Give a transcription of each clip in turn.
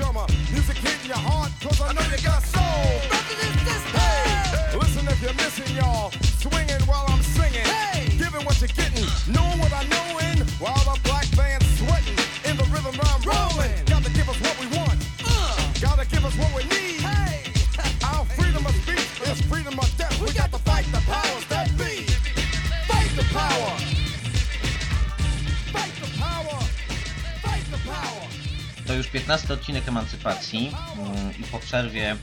Drummer, music hitting your heart, cause I know you got soul. Hey, listen if you're missing y'all, swinging while I'm singing, Hey. giving what you're getting, knowing what I knowin', while the black band's sweating, in the rhythm I'm rolling. Gotta give us what we want, Uh. gotta give us what we need. Hey. Our freedom of speech is freedom of death. We got to fight the powers that be. Fight the power. Fight the power! Fight the power! To już 15 odcinek Emancypacji mm, i po przerwie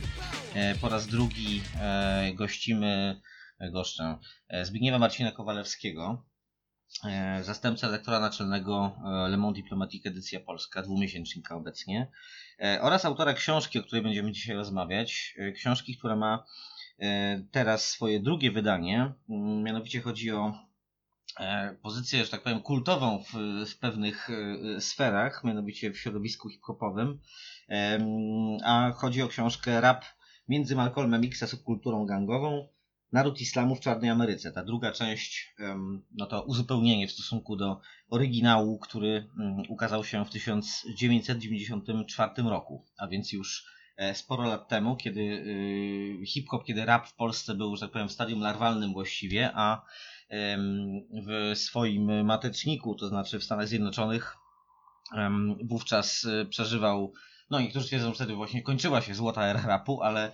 e, po raz drugi e, gościmy, e, goszczę Zbigniewa Marcina Kowalewskiego, zastępcę lektora naczelnego Le Monde Diplomatique edycja polska, dwumiesięcznika obecnie, oraz autora książki, o której będziemy dzisiaj rozmawiać. Książki, która ma teraz swoje drugie wydanie, Mm, mianowicie chodzi o pozycję, że tak powiem, kultową w, w pewnych e, sferach, mianowicie w środowisku hip-hopowym. A chodzi o książkę Rap między Malcolmem X a subkulturą gangową. Naród islamu w Czarnej Ameryce. Ta druga część, no to uzupełnienie w stosunku do oryginału, który mm, ukazał się w 1994 roku, a więc już e, sporo lat temu, kiedy y, hip-hop, kiedy rap w Polsce był, że tak powiem, w stadium larwalnym właściwie, a w swoim mateczniku, to znaczy w Stanach Zjednoczonych, wówczas y, przeżywał, no niektórzy twierdzą, że wtedy właśnie kończyła się złota era rapu, ale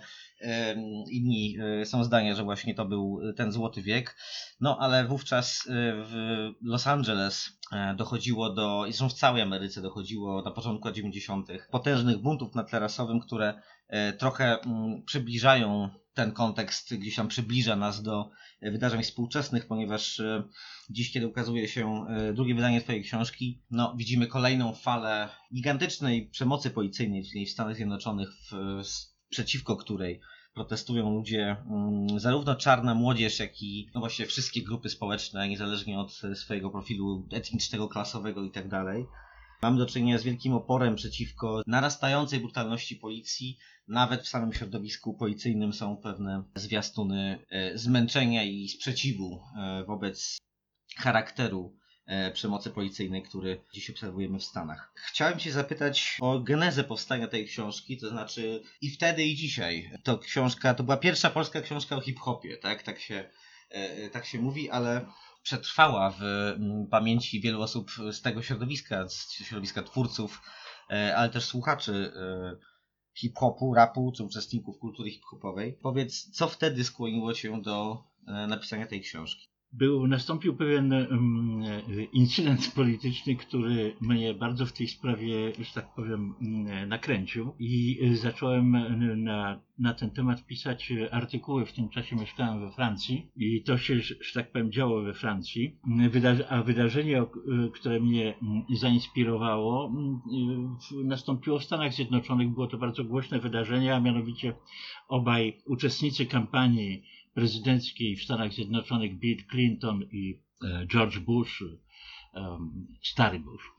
inni y, są zdania, że właśnie to był ten złoty wiek. No ale wówczas y, w Los Angeles e, dochodziło do, zresztą w całej Ameryce dochodziło na początku lat 90. potężnych buntów na tle rasowym, które e, trochę mm, przybliżają ten kontekst, gdzieś tam przybliża nas do e, wydarzeń współczesnych, ponieważ e, dziś, kiedy ukazuje się e, drugie wydanie Twojej książki, no widzimy kolejną falę gigantycznej przemocy policyjnej w Stanach Zjednoczonych, w, przeciwko której protestują ludzie, mm, zarówno czarna młodzież, jak i no właśnie wszystkie grupy społeczne, niezależnie od swojego profilu etnicznego, klasowego i tak. Mamy do czynienia z wielkim oporem przeciwko narastającej brutalności policji. Nawet w samym środowisku policyjnym są pewne zwiastuny e, zmęczenia i sprzeciwu e, wobec charakteru e, przemocy policyjnej, który dziś obserwujemy w Stanach. Chciałem Cię zapytać o genezę powstania tej książki, to znaczy i wtedy i dzisiaj. To książka, to była pierwsza polska książka o hip-hopie, tak? Tak się, tak się mówi, ale przetrwała w mm, pamięci wielu osób z tego środowiska, z środowiska twórców, e, ale też słuchaczy e, hip-hopu, rapu, czy uczestników kultury hip-hopowej. Powiedz, co wtedy skłoniło Cię do e, napisania tej książki? Był, nastąpił pewien e, incydent polityczny, który mnie bardzo w tej sprawie, że tak powiem, mm, nakręcił i e, zacząłem e, na, na ten temat pisać e, artykuły. W tym czasie mieszkałem we Francji i to się, że tak powiem, działo we Francji. A wydarzenie, które mnie mm, zainspirowało, nastąpiło w Stanach Zjednoczonych. Było to bardzo głośne wydarzenie, a mianowicie obaj uczestnicy kampanii prezydenckiej w Stanach Zjednoczonych Bill Clinton i e, George Bush, stary Bush,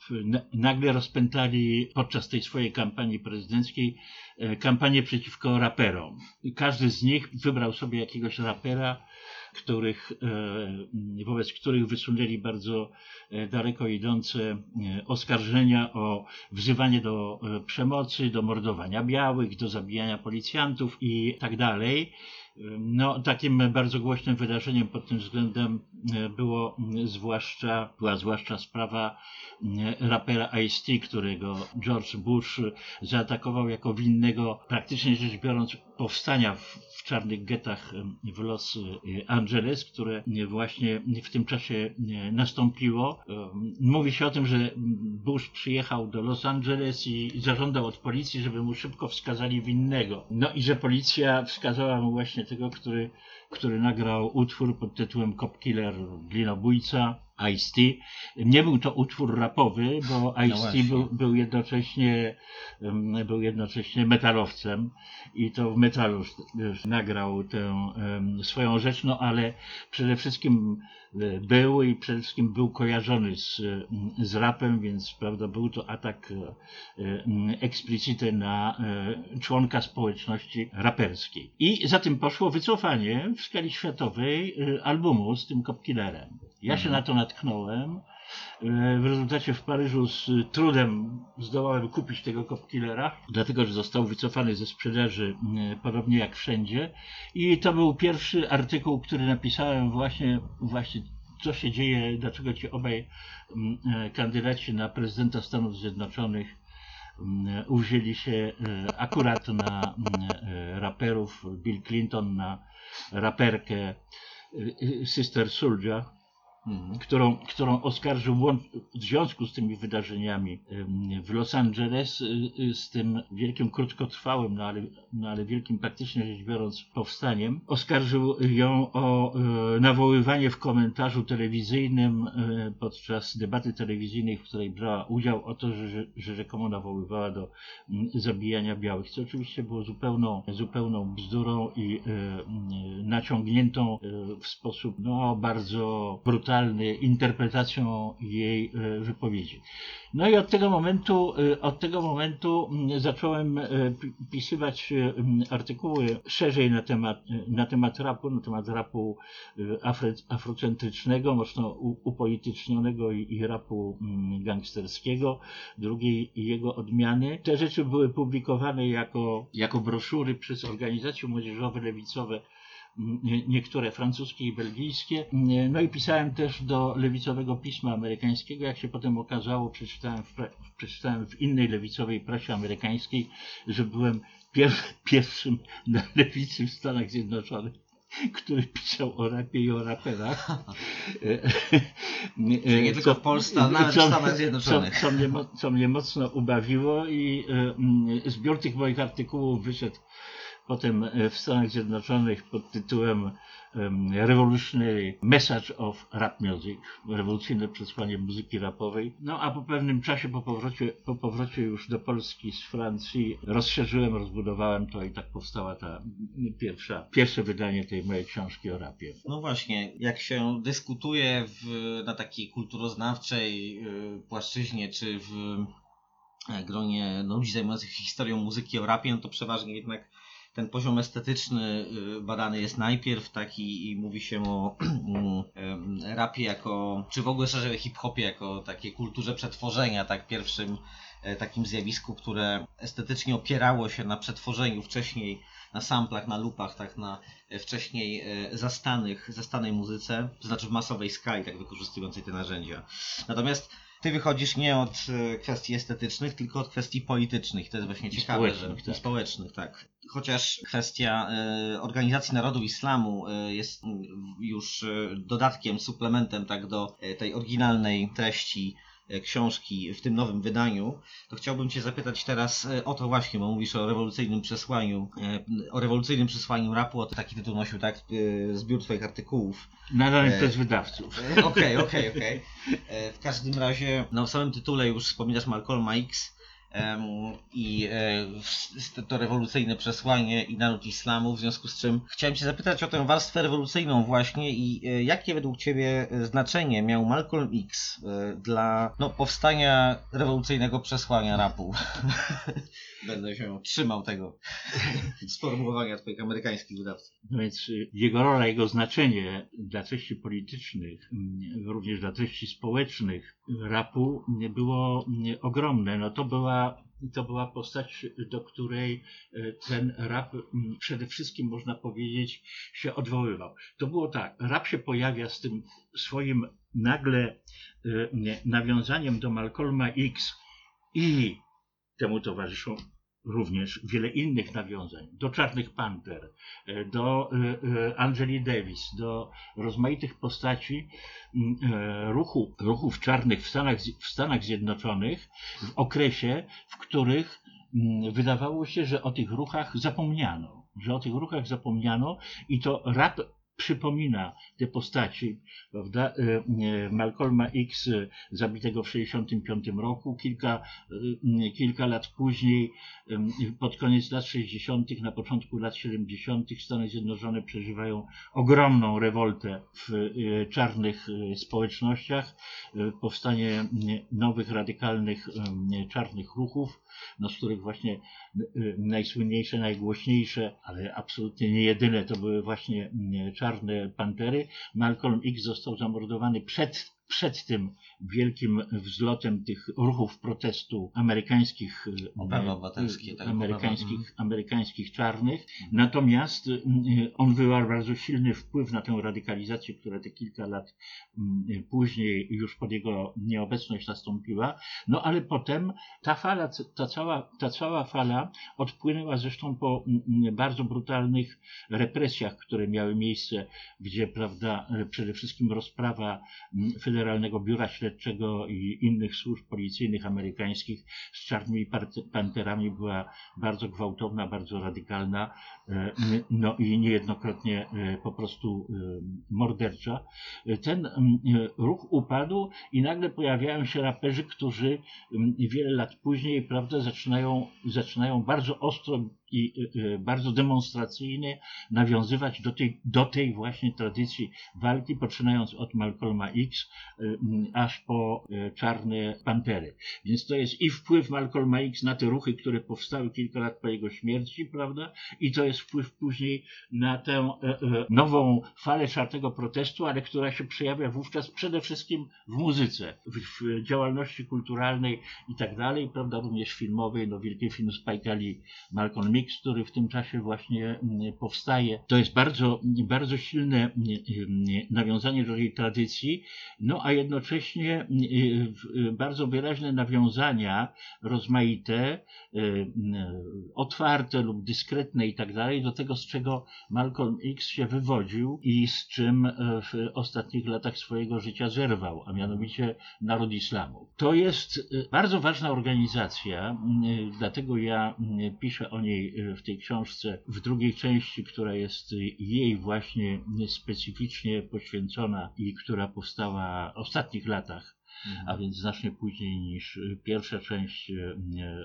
nagle rozpętali podczas tej swojej kampanii prezydenckiej e, kampanię przeciwko raperom. Każdy z nich wybrał sobie jakiegoś rapera, których, e, wobec których wysunęli bardzo daleko idące oskarżenia o wzywanie do przemocy, do mordowania białych, do zabijania policjantów i tak dalej. No, takim bardzo głośnym wydarzeniem pod tym względem e, było zwłaszcza, była zwłaszcza sprawa rapera Ice-T, którego George Bush zaatakował jako winnego, praktycznie rzecz biorąc, powstania w czarnych getach w Los e, Angeles, które e, właśnie w tym czasie e, nastąpiło. Mówi się o tym, że Bush przyjechał do Los Angeles i zażądał od policji, żeby mu szybko wskazali winnego. No i że policja wskazała mu właśnie tego, który który nagrał utwór pod tytułem Cop Killer Glinobójca, Ice-T. Nie był to utwór rapowy, bo Ice-T No był, był, jednocześnie, był jednocześnie metalowcem i to w metalu nagrał tę swoją rzecz, no ale przede wszystkim był i przede wszystkim był kojarzony z, e, z rapem, więc prawda, był to atak e, e, explicite na członka społeczności raperskiej. I za tym poszło wycofanie w skali światowej albumu z tym Copkillerem. Ja się na to natknąłem. E, W rezultacie w Paryżu z trudem zdołałem kupić tego Copkillera, dlatego że został wycofany ze sprzedaży, e, podobnie jak wszędzie. I to był pierwszy artykuł, który napisałem właśnie, właśnie co się dzieje, dlaczego ci obaj e, kandydaci na prezydenta Stanów Zjednoczonych uwzięli się akurat na raperów, Bill Clinton na raperkę Sister Soldier, Mhm. którą, którą oskarżył w związku z tymi wydarzeniami w Los Angeles, y, y, z tym wielkim, krótkotrwałym, no ale, no ale wielkim praktycznie rzecz biorąc powstaniem, oskarżył ją o e, nawoływanie w komentarzu telewizyjnym e, podczas debaty telewizyjnej, w której brała udział, o to, że, że, rzekomo nawoływała do zabijania białych, co oczywiście było zupełną, zupełną bzdurą i e, naciągniętą w sposób no, bardzo brutalny interpretacją jej e, wypowiedzi. No i od tego momentu, e, od tego momentu mm, zacząłem e, pi- pisywać artykuły szerzej na temat, na temat rapu, na temat rapu afry, afrocentrycznego, mocno upolitycznionego i, i rapu mm, gangsterskiego, drugiej jego odmiany. Te rzeczy były publikowane jako, jako broszury przez organizacje młodzieżowe, lewicowe niektóre francuskie i belgijskie. No i pisałem też do lewicowego pisma amerykańskiego. Jak się potem okazało, przeczytałem w, przeczytałem w innej lewicowej prasie amerykańskiej, że byłem pier pierwszym na lewicy w Stanach Zjednoczonych który pisał o rapie i o raperach. Czyli nie tylko w Polsce, ale nawet w Stanach Zjednoczonych. Co, co, mnie, co mnie mocno ubawiło i e, mm, zbiór tych moich artykułów wyszedł potem e, w Stanach Zjednoczonych pod tytułem em, Revolutionary Message of Rap Music, rewolucyjne przesłanie muzyki rapowej. No a po pewnym czasie, po powrocie, po powrocie już do Polski z Francji, rozszerzyłem, rozbudowałem to i tak powstała ta pierwsza, pierwsze wydanie tej mojej książki o rapie. No właśnie, jak się dyskutuje w, na takiej kulturoznawczej y, płaszczyźnie, czy w e, gronie ludzi zajmujących się historią muzyki o rapie, no to przeważnie jednak ten poziom estetyczny y, badany jest najpierw taki i mówi się o rapie jako, czy w ogóle szerzej hip-hopie jako takiej kulturze przetworzenia, tak pierwszym e, takim zjawisku, które estetycznie opierało się na przetworzeniu wcześniej na samplach, na lupach, tak na e, wcześniej e, zastanych, zastanej muzyce, to znaczy w masowej skali, tak wykorzystującej te narzędzia. Natomiast ty wychodzisz nie od e, kwestii estetycznych, tylko od kwestii politycznych. To jest właśnie I ciekawe, społecznych, że tak. i społecznych, tak. Chociaż kwestia e, Organizacji Narodów Islamu e, jest mm, już dodatkiem, suplementem tak do tej oryginalnej treści książki w tym nowym wydaniu, to chciałbym Cię zapytać teraz e, o to właśnie, bo mówisz o rewolucyjnym przesłaniu, e, o rewolucyjnym przesłaniu rapu, o taki tytuł nosił tak e, zbiór Twoich artykułów. Nadany E, przez wydawców. E, Okej, okej, okej. E, W każdym razie, no w samym tytule już wspominasz Malcolma X i e, to rewolucyjne przesłanie i naród islamu, w związku z czym chciałem Cię zapytać o tę warstwę rewolucyjną właśnie i e, jakie według Ciebie e, znaczenie miał Malcolm X dla no, powstania rewolucyjnego przesłania rapu? Będę się trzymał tego sformułowania Twoich amerykańskich wydawców. No więc y, jego rola, jego znaczenie dla treści politycznych, mm, również dla treści społecznych rapu nie było mm, ogromne. No to była, to była postać, do której y, ten rap mm, przede wszystkim można powiedzieć się odwoływał. To było tak, rap się pojawia z tym swoim nagle nie, nawiązaniem do Malcolma X i temu towarzyszą również wiele innych nawiązań do Czarnych Panter, e, do e, e, Angeli Davis, do rozmaitych postaci m, e, ruchu, ruchów czarnych w Stanach, w Stanach Zjednoczonych w okresie, w których m, wydawało się, że o tych ruchach zapomniano. Że o tych ruchach zapomniano i to rap przypomina te postaci, prawda? E, e, Malcolma X e, zabitego w 65 roku, kilka, kilka lat później, pod koniec lat 60., na początku lat 70. Stany Zjednoczone przeżywają ogromną rewoltę w czarnych społecznościach, powstanie nowych, radykalnych czarnych ruchów, no, z których właśnie najsłynniejsze, najgłośniejsze, ale absolutnie nie jedyne, to były właśnie mm, czarne pantery. Malcolm X został zamordowany przed, przed tym wielkim wzlotem tych ruchów protestu amerykańskich, y, tak, amerykańskich, prawa, amerykańskich czarnych. Natomiast y, y, on wywarł bardzo silny wpływ na tę radykalizację, która te kilka lat y, później już pod jego nieobecność nastąpiła. No ale potem ta fala, ta cała, ta cała fala odpłynęła zresztą po bardzo brutalnych represjach, które miały miejsce, gdzie, prawda, e, przede wszystkim rozprawa mm, Federalnego Biura Śledczego i innych służb policyjnych amerykańskich z czarnymi panterami była bardzo gwałtowna, bardzo radykalna, e, no i niejednokrotnie e, po prostu e, mordercza. Ten ruch upadł i nagle pojawiają się raperzy, którzy wiele lat później, prawda, zaczynają, zaczynają bardzo ostro i y, y, bardzo demonstracyjnie nawiązywać do tej, do tej właśnie tradycji walki, poczynając od Malcolma X y, aż po Czarne Pantery. Więc to jest i wpływ Malcolma X na te ruchy, które powstały kilka lat po jego śmierci, prawda? I to jest wpływ później na tę e, e, nową falę czarnego protestu, ale która się przejawia wówczas przede wszystkim w muzyce, w działalności kulturalnej i tak dalej, prawda? Również filmowej, no wielki film Spike Lee, Malcolm X, który w tym czasie właśnie mm, powstaje. To jest bardzo, bardzo silne mm, mm, nawiązanie do tej tradycji, no a jednocześnie y, bardzo wyraźne nawiązania rozmaite, y, otwarte lub dyskretne i tak dalej, do tego, z czego Malcolm X się wywodził i z czym e, w ostatnich latach swojego życia zerwał, a mianowicie naród islamu. To jest y, bardzo ważna organizacja, dlatego ja piszę o niej w tej książce w drugiej części, która jest y, jej właśnie specyficznie poświęcona i która powstała w ostatnich latach a więc znacznie później niż y, pierwsza część y,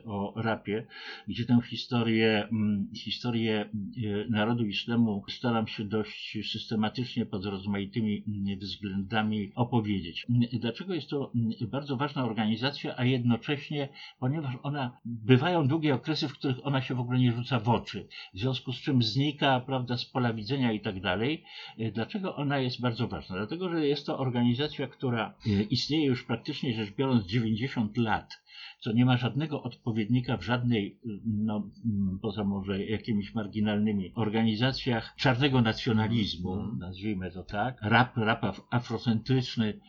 o rapie, gdzie tę historię, mm, historię y, narodu islamu staram się dość systematycznie pod rozmaitymi mm, względami opowiedzieć. Mm, Dlaczego jest to bardzo ważna organizacja, a jednocześnie, ponieważ ona, bywają długie okresy, w których ona się w ogóle nie rzuca w oczy, w związku z czym znika, prawda, z pola widzenia i tak dalej. Dlaczego ona jest bardzo ważna? Dlatego, że jest to organizacja, która istnieje już praktycznie rzecz biorąc 90 lat, co nie ma żadnego odpowiednika w żadnej, y, no, mm, poza może jakimiś marginalnymi organizacjach czarnego nacjonalizmu, nazwijmy to tak. Rap, rap af- afrocentryczny,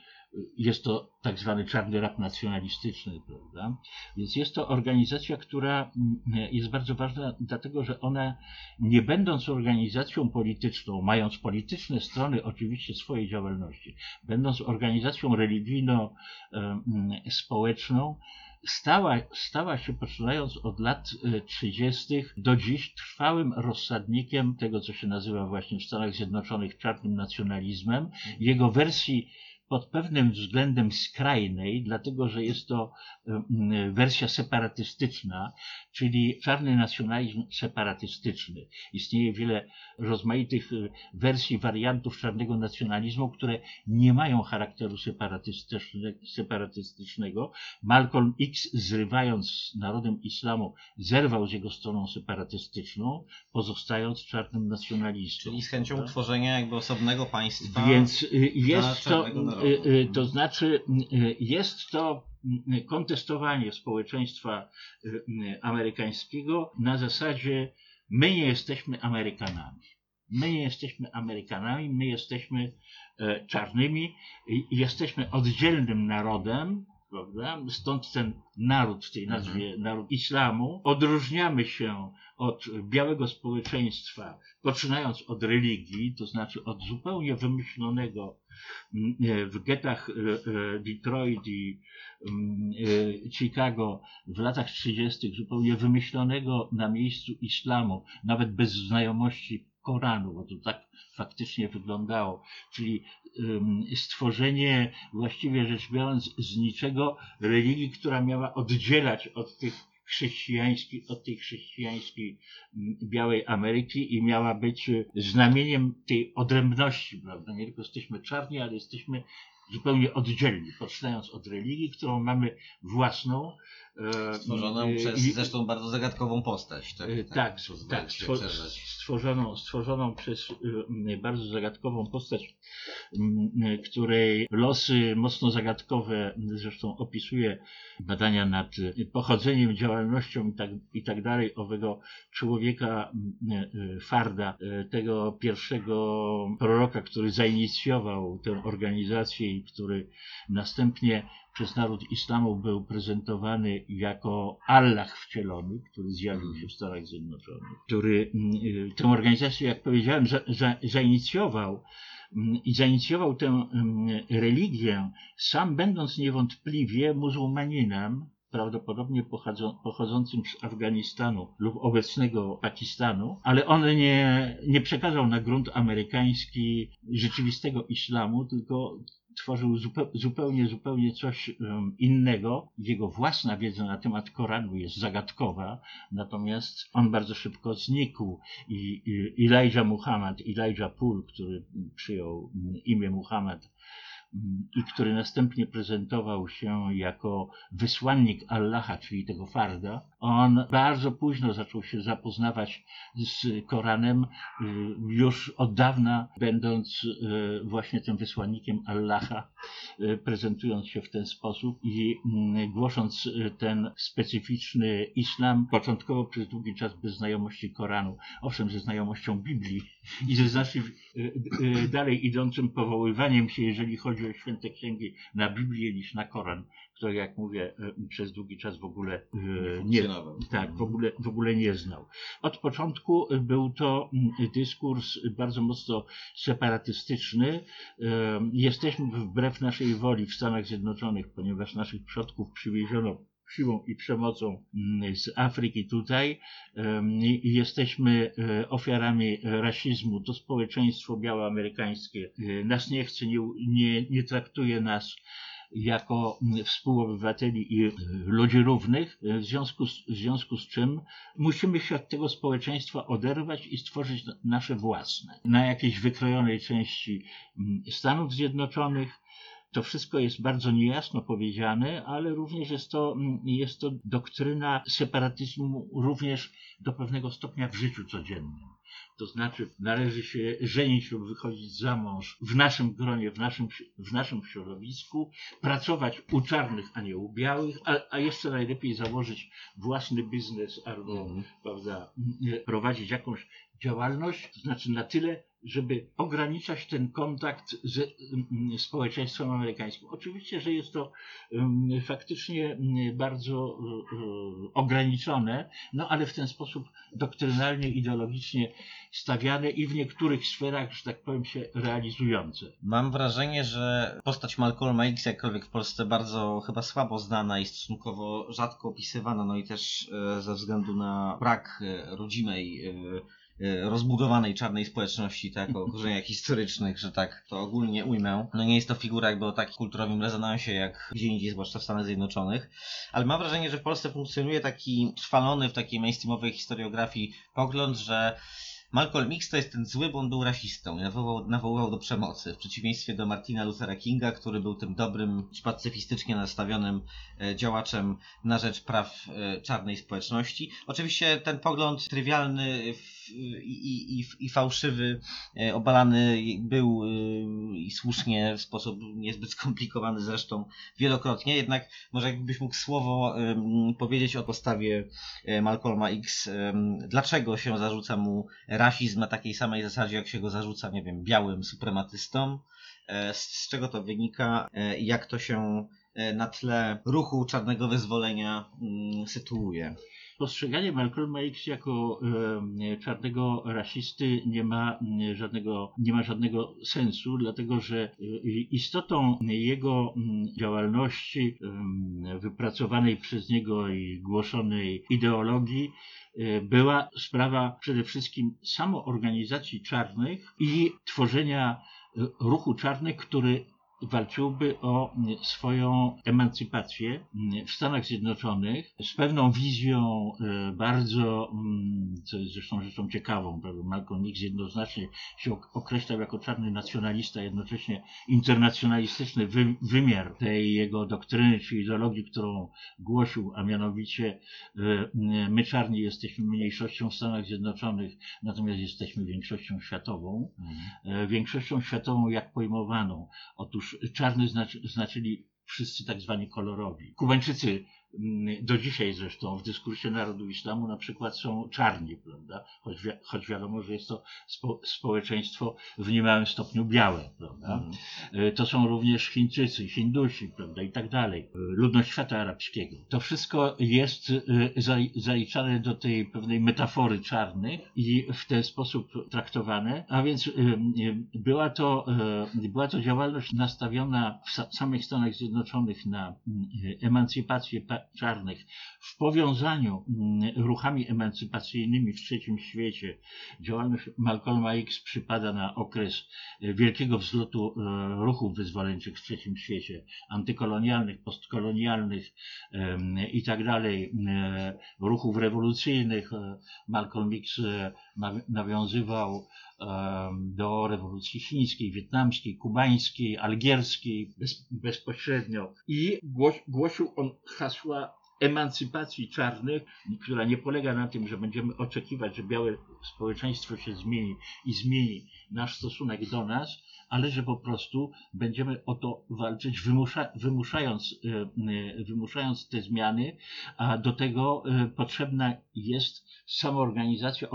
jest to tak zwany czarny rap nacjonalistyczny, prawda? Więc jest to organizacja, która mm, jest bardzo ważna, dlatego że ona, nie będąc organizacją polityczną, mając polityczne strony oczywiście swojej działalności, będąc organizacją religijno-społeczną, stała, stała się, poczynając od lat e, 30. do dziś, trwałym rozsadnikiem tego, co się nazywa właśnie w Stanach Zjednoczonych czarnym nacjonalizmem, jego wersji pod pewnym względem skrajnej, dlatego że jest to wersja separatystyczna, czyli czarny nacjonalizm separatystyczny. Istnieje wiele rozmaitych e, wersji, wariantów czarnego nacjonalizmu, które nie mają charakteru separatystyczne, separatystycznego. Malcolm X, zrywając z narodem islamu, zerwał z jego stroną separatystyczną, pozostając czarnym nacjonalistą. Czyli z chęcią prawda? utworzenia jakby osobnego państwa. Więc y, jest to, narodu. Y, y, to znaczy, y, jest to kontestowanie społeczeństwa amerykańskiego na zasadzie my nie jesteśmy Amerykanami. My nie jesteśmy Amerykanami, my jesteśmy e, czarnymi, jesteśmy oddzielnym narodem, prawda? Stąd ten naród w tej nazwie, naród islamu. Odróżniamy się od białego społeczeństwa, poczynając od religii, to znaczy od zupełnie wymyślonego w getach e, e, Detroit i mm, e, Chicago w latach 30. zupełnie wymyślonego na miejscu islamu, nawet bez znajomości Koranu, bo to tak faktycznie wyglądało, czyli stworzenie właściwie rzecz biorąc z niczego religii, która miała oddzielać od tych chrześcijańskiej, od tej chrześcijańskiej białej Ameryki i miała być y, znamieniem tej odrębności, prawda? Nie tylko jesteśmy czarni, ale jesteśmy zupełnie oddzielni, poczynając od religii, którą mamy własną. Stworzoną przez i- zresztą bardzo zagadkową postać. Tak, E, Tak, tak, przerwać. stworzoną, stworzoną przez y, y, bardzo zagadkową postać, y, y, której losy mocno zagadkowe zresztą opisuje badania nad y, pochodzeniem, działalnością i tak, i tak dalej owego człowieka y, y, Farda, y, tego pierwszego proroka, który zainicjował tę organizację i który następnie przez naród islamu był prezentowany jako Allah wcielony, który zjawił się w Stanach Zjednoczonych, który y, tę organizację, jak powiedziałem, za, za, zainicjował mm, i zainicjował tę mm, religię, sam będąc niewątpliwie muzułmaninem, prawdopodobnie pochodzą, pochodzącym z Afganistanu lub obecnego Pakistanu, ale on nie, nie przekazał na grunt amerykański rzeczywistego islamu, tylko tworzył zupe, zupełnie, zupełnie coś innego. Jego własna wiedza na temat Koranu jest zagadkowa, natomiast on bardzo szybko znikł i, Elijah Muhammad, Elijah Pool, który przyjął mm, imię Muhammad, mm, i który następnie prezentował się jako wysłannik Allaha, czyli tego Farda, on bardzo późno zaczął się zapoznawać z Koranem, y, już od dawna będąc y, właśnie tym wysłannikiem Allaha, y, prezentując się w ten sposób i głosząc ten specyficzny islam, początkowo przez długi czas bez znajomości Koranu, owszem, ze znajomością Biblii i ze znacznie dalej idącym powoływaniem się, jeżeli chodzi święte księgi, na Biblię niż na Koran, który, jak mówię, y, przez długi czas w ogóle y, nie, tak, w ogóle, w ogóle nie znał. Od początku był to dyskurs bardzo mocno separatystyczny. Jesteśmy wbrew naszej woli w Stanach Zjednoczonych, ponieważ naszych przodków przywieziono siłą i przemocą mm, z Afryki tutaj i jesteśmy e, ofiarami rasizmu. To społeczeństwo białoamerykańskie e, nas nie chce, nie, nie, nie traktuje nas jako mm, współobywateli i e, ludzi równych, w związku, z, w związku z czym musimy się od tego społeczeństwa oderwać i stworzyć na- nasze własne. Na jakiejś wykrojonej części mm, Stanów Zjednoczonych to wszystko jest bardzo niejasno powiedziane, ale również jest to, mm, jest to doktryna separatyzmu również do pewnego stopnia w życiu codziennym. To znaczy, należy się żenić lub wychodzić za mąż w naszym gronie, w naszym, w naszym środowisku, pracować u czarnych, a nie u białych, a, a jeszcze najlepiej założyć własny biznes albo Mhm. prawda, m, prowadzić jakąś działalność, to znaczy na tyle, żeby ograniczać ten kontakt z mm, społeczeństwem amerykańskim. Oczywiście, że jest to mm, faktycznie mm, bardzo y, y, ograniczone, no ale w ten sposób doktrynalnie, ideologicznie stawiane i w niektórych sferach, że tak powiem, się realizujące. Mam wrażenie, że postać Malcolma X, jakkolwiek w Polsce bardzo chyba słabo znana i stosunkowo rzadko opisywana, no i też e, ze względu na brak e, rodzimej, e, rozbudowanej czarnej społeczności, tak, o korzeniach historycznych, że tak to ogólnie ujmę. No nie jest to figura jakby o takim kulturowym rezonansie jak gdzie indziej, zwłaszcza w Stanach Zjednoczonych, ale mam wrażenie, że w Polsce funkcjonuje taki trwalony w takiej mainstreamowej historiografii pogląd, że Malcolm X to jest ten zły, bo on był rasistą i nawoływał, nawoływał do przemocy. W przeciwieństwie do Martina Luthera Kinga, który był tym dobrym, pacyfistycznie nastawionym e, działaczem na rzecz praw e, czarnej społeczności. Oczywiście ten pogląd trywialny f- i, i, i, fałszywy, e, obalany był e, i słusznie w sposób niezbyt skomplikowany zresztą wielokrotnie, jednak może jakbyś mógł słowo powiedzieć o postawie e, Malcolma X, dlaczego się zarzuca mu rasizm na takiej samej zasadzie, jak się go zarzuca, nie wiem, białym suprematystom, z, czego to wynika i jak to się na tle ruchu czarnego wyzwolenia mm, sytuuje. Postrzeganie Malcolma X jako e, czarnego rasisty nie ma mm, żadnego, nie ma żadnego sensu, dlatego że e, istotą jego mm, działalności wypracowanej przez niego i głoszonej ideologii e, była sprawa przede wszystkim samoorganizacji czarnych i tworzenia e, ruchu czarnych, który walczyłby o swoją emancypację w Stanach Zjednoczonych z pewną wizją e, bardzo, co jest zresztą rzeczą ciekawą, prawda? Malcolm X jednoznacznie się określał jako czarny nacjonalista, jednocześnie internacjonalistyczny wy, wymiar tej jego doktryny czy ideologii, którą głosił, a mianowicie e, my czarni jesteśmy mniejszością w Stanach Zjednoczonych, natomiast jesteśmy większością światową. Mhm. Większością światową jak pojmowaną? Otóż czarny znaczy, znaczyli wszyscy tak zwani kolorowi. Kubańczycy do dzisiaj zresztą w dyskursie narodu islamu na przykład są czarni, prawda? Choć, wi choć wiadomo, że jest to spo społeczeństwo w niemałym stopniu białe, prawda? Mm. To są również Chińczycy, Hindusi, prawda? I tak dalej. Ludność świata arabskiego. To wszystko jest y, zaliczane do tej pewnej metafory czarnych i w ten sposób traktowane, a więc y, była to, była to działalność nastawiona w samych Stanach Zjednoczonych na emancypację czarnych w powiązaniu mm, ruchami emancypacyjnymi w trzecim świecie. Działalność Malcolma X przypada na okres e, wielkiego wzlotu e, ruchów wyzwoleńczych w trzecim świecie, antykolonialnych, postkolonialnych i tak dalej, e, ruchów rewolucyjnych. Malcolm X nawiązywał do rewolucji chińskiej, wietnamskiej, kubańskiej, algierskiej bez, bezpośrednio. I głosił on hasła emancypacji czarnych, która nie polega na tym, że będziemy oczekiwać, że białe społeczeństwo się zmieni i zmieni nasz stosunek do nas, ale że po prostu będziemy o to walczyć, wymusza, wymuszając, e, e, wymuszając te zmiany, a do tego e, potrzebna jest samoorganizacja,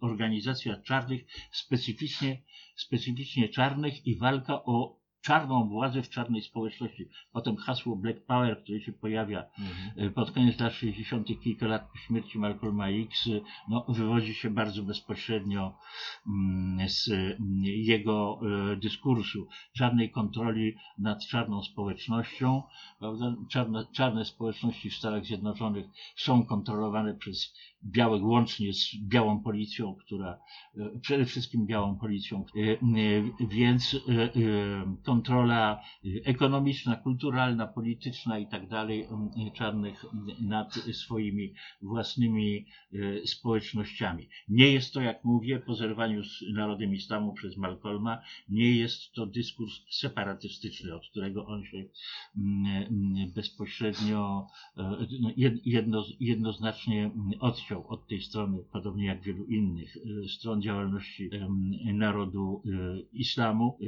organizacja czarnych, specyficznie, specyficznie czarnych i walka o czarną władzę w czarnej społeczności. Potem hasło Black Power, które się pojawia mhm. E, pod koniec lat 60., kilka lat po śmierci Malcolma X, e, no, wywodzi się bardzo bezpośrednio mm, z mm, jego dyskursu czarnej kontroli nad czarną społecznością. Prawda? Czarne, czarne społeczności w Stanach Zjednoczonych są kontrolowane przez białych łącznie z białą policją, która przede wszystkim białą policją, więc kontrola ekonomiczna, kulturalna, polityczna i tak dalej czarnych nad swoimi własnymi e, społecznościami. Nie jest to, jak mówię, po zerwaniu z narodem islamu przez Malcolma, nie jest to dyskurs separatystyczny, od którego on się bezpośrednio e, no, jedno, jednoznacznie odciął od tej strony, podobnie jak wielu innych e, stron działalności narodu islamu,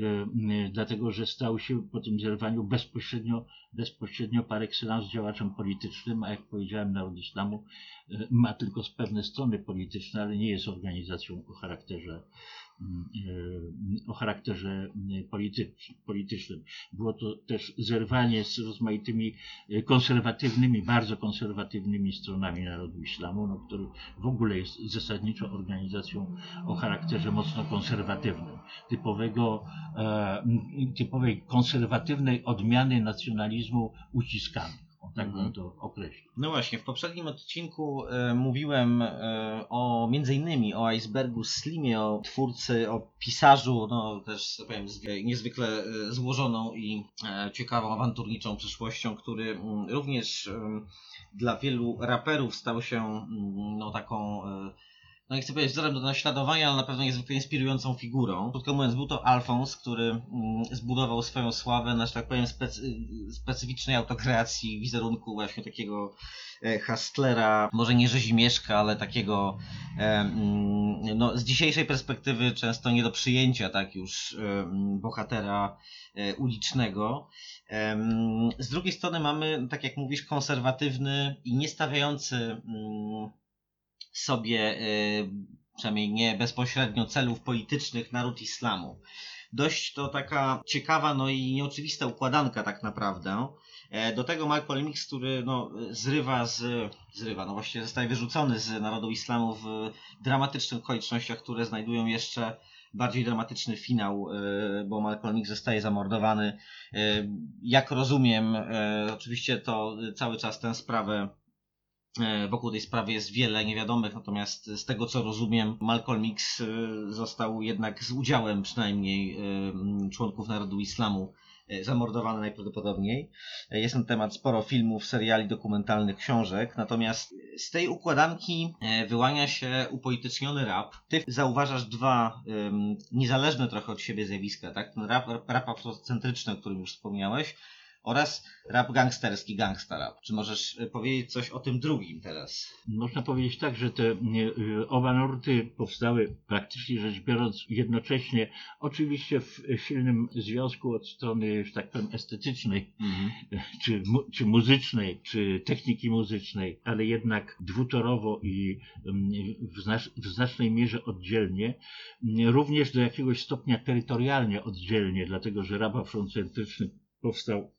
dlatego że stał się po tym zerwaniu bezpośrednio, bezpośrednio par excellence działaczem politycznym, a jak powiedziałem, naród islamu ma tylko pewne strony polityczne, ale nie jest organizacją o charakterze o charakterze politycznym. Było to też zerwanie z rozmaitymi e, konserwatywnymi, bardzo konserwatywnymi stronami narodu islamu, no, który w ogóle jest zasadniczo organizacją o charakterze mocno konserwatywnym, typowego, e, typowej konserwatywnej odmiany nacjonalizmu uciskamy tak bym mhm. to określił. No właśnie, w poprzednim odcinku e, mówiłem e, o między innymi o Icebergu Slimie, o twórcy, o pisarzu, no też powiem niezwykle e, złożoną i e, ciekawą, awanturniczą przyszłością, który m, również e, dla wielu raperów stał się m, no taką e, no nie chcę powiedzieć wzorem do naśladowania, ale na pewno niezwykle inspirującą figurą. Krótko mówiąc, był to Alfons, który mm, zbudował swoją sławę na, że tak powiem, specy, specyficznej autokreacji wizerunku właśnie takiego e, hustlera, może nie rzezimieszka, ale takiego e, mm, no, z dzisiejszej perspektywy często nie do przyjęcia, tak już e, bohatera ulicznego. Z drugiej strony mamy, tak jak mówisz, konserwatywny i nie stawiający mm, sobie y, przynajmniej nie bezpośrednio celów politycznych naród islamu. dość to taka ciekawa, no i nieoczywista układanka tak naprawdę. E, Do tego Malcolm X, który no, zrywa z, zrywa, no właściwie zostaje wyrzucony z narodu islamu w dramatycznych okolicznościach, które znajdują jeszcze bardziej dramatyczny finał, e, bo Malcolm X zostaje zamordowany. E, Jak rozumiem, oczywiście to cały czas tę sprawę Wokół tej sprawy jest wiele niewiadomych, natomiast z tego co rozumiem, Malcolm X e, został jednak z udziałem przynajmniej e, członków narodu islamu e, zamordowany najprawdopodobniej. E, Jest na temat sporo filmów, seriali dokumentalnych, książek, natomiast z tej układanki e, wyłania się upolityczniony rap. Ty zauważasz dwa em, niezależne trochę od siebie zjawiska, tak? Ten rap, rap afrocentryczny, o którym już wspomniałeś, oraz rap gangsterski, gangsta rap. Czy możesz e, powiedzieć coś o tym drugim teraz? Można powiedzieć tak, że te nie, y, oba nurty powstały praktycznie rzecz biorąc jednocześnie, oczywiście w silnym związku od strony, że tak powiem, estetycznej, czy, mu, czy muzycznej, czy techniki muzycznej, ale jednak dwutorowo i w, znacz, w znacznej mierze oddzielnie, również do jakiegoś stopnia terytorialnie oddzielnie, dlatego że rap afrocentryczny powstał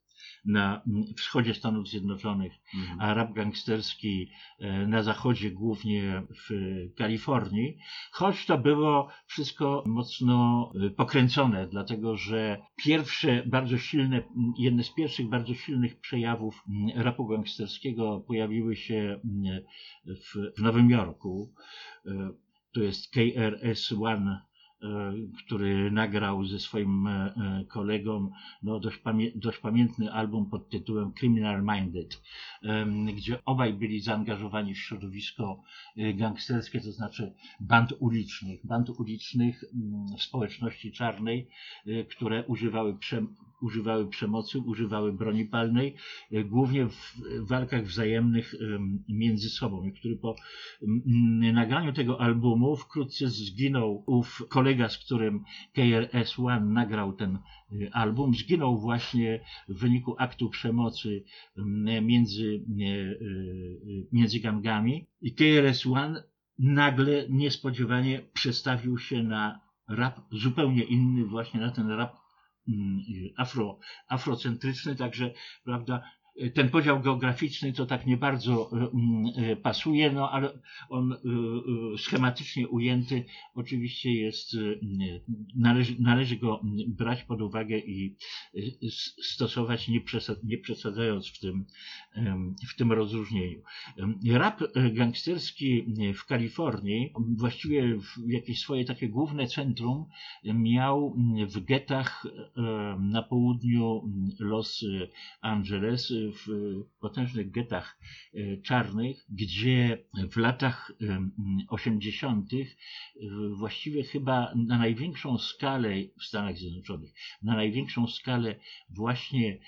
na wschodzie Stanów Zjednoczonych, a rap gangsterski e, na zachodzie, głównie w Kalifornii, choć to było wszystko mocno e, pokręcone, dlatego że pierwsze bardzo silne, jedne z pierwszych bardzo silnych przejawów rapu gangsterskiego pojawiły się w, w Nowym Jorku. E, To jest KRS-One który nagrał ze swoim e, e, kolegą no, dość, pamię dość pamiętny album pod tytułem Criminal Minded, gdzie obaj byli zaangażowani w środowisko e, gangsterskie, to znaczy band ulicznych, band ulicznych mm, w społeczności czarnej, e, które używały, używały przemocy, używały broni palnej, e, głównie w walkach wzajemnych em, między sobą, który po mm, nagraniu tego albumu wkrótce zginął ów kolega, z którym KRS-One nagrał ten album, zginął właśnie w wyniku aktu przemocy mm, między, y, y, między gangami. I KRS-One nagle niespodziewanie przestawił się na rap zupełnie inny, właśnie na ten rap mm, afro, afrocentryczny, także prawda, ten podział geograficzny to tak nie bardzo y, y, pasuje, no ale on y, y, schematycznie ujęty oczywiście jest, y, y, należy, należy go brać pod uwagę i y, stosować nie, nie przesadzając w tym, w tym rozróżnieniu. Rap gangsterski w Kalifornii, właściwie jakieś swoje takie główne centrum miał w getach na południu Los Angeles, w potężnych getach e, czarnych, gdzie w latach em, 80. właściwie chyba na największą skalę w Stanach Zjednoczonych, na największą skalę właśnie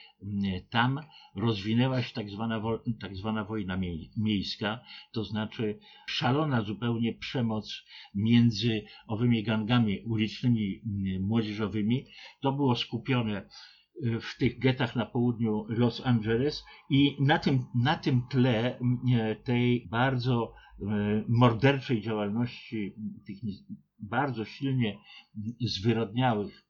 tam rozwinęła się tak zwana, tak zwana wojna mie- miejska, to znaczy szalona zupełnie przemoc między owymi gangami ulicznymi młodzieżowymi. To było skupione w tych getach na południu Los Angeles i na tym, na tym tle tej bardzo e, morderczej działalności tych bardzo silnie zwyrodniałych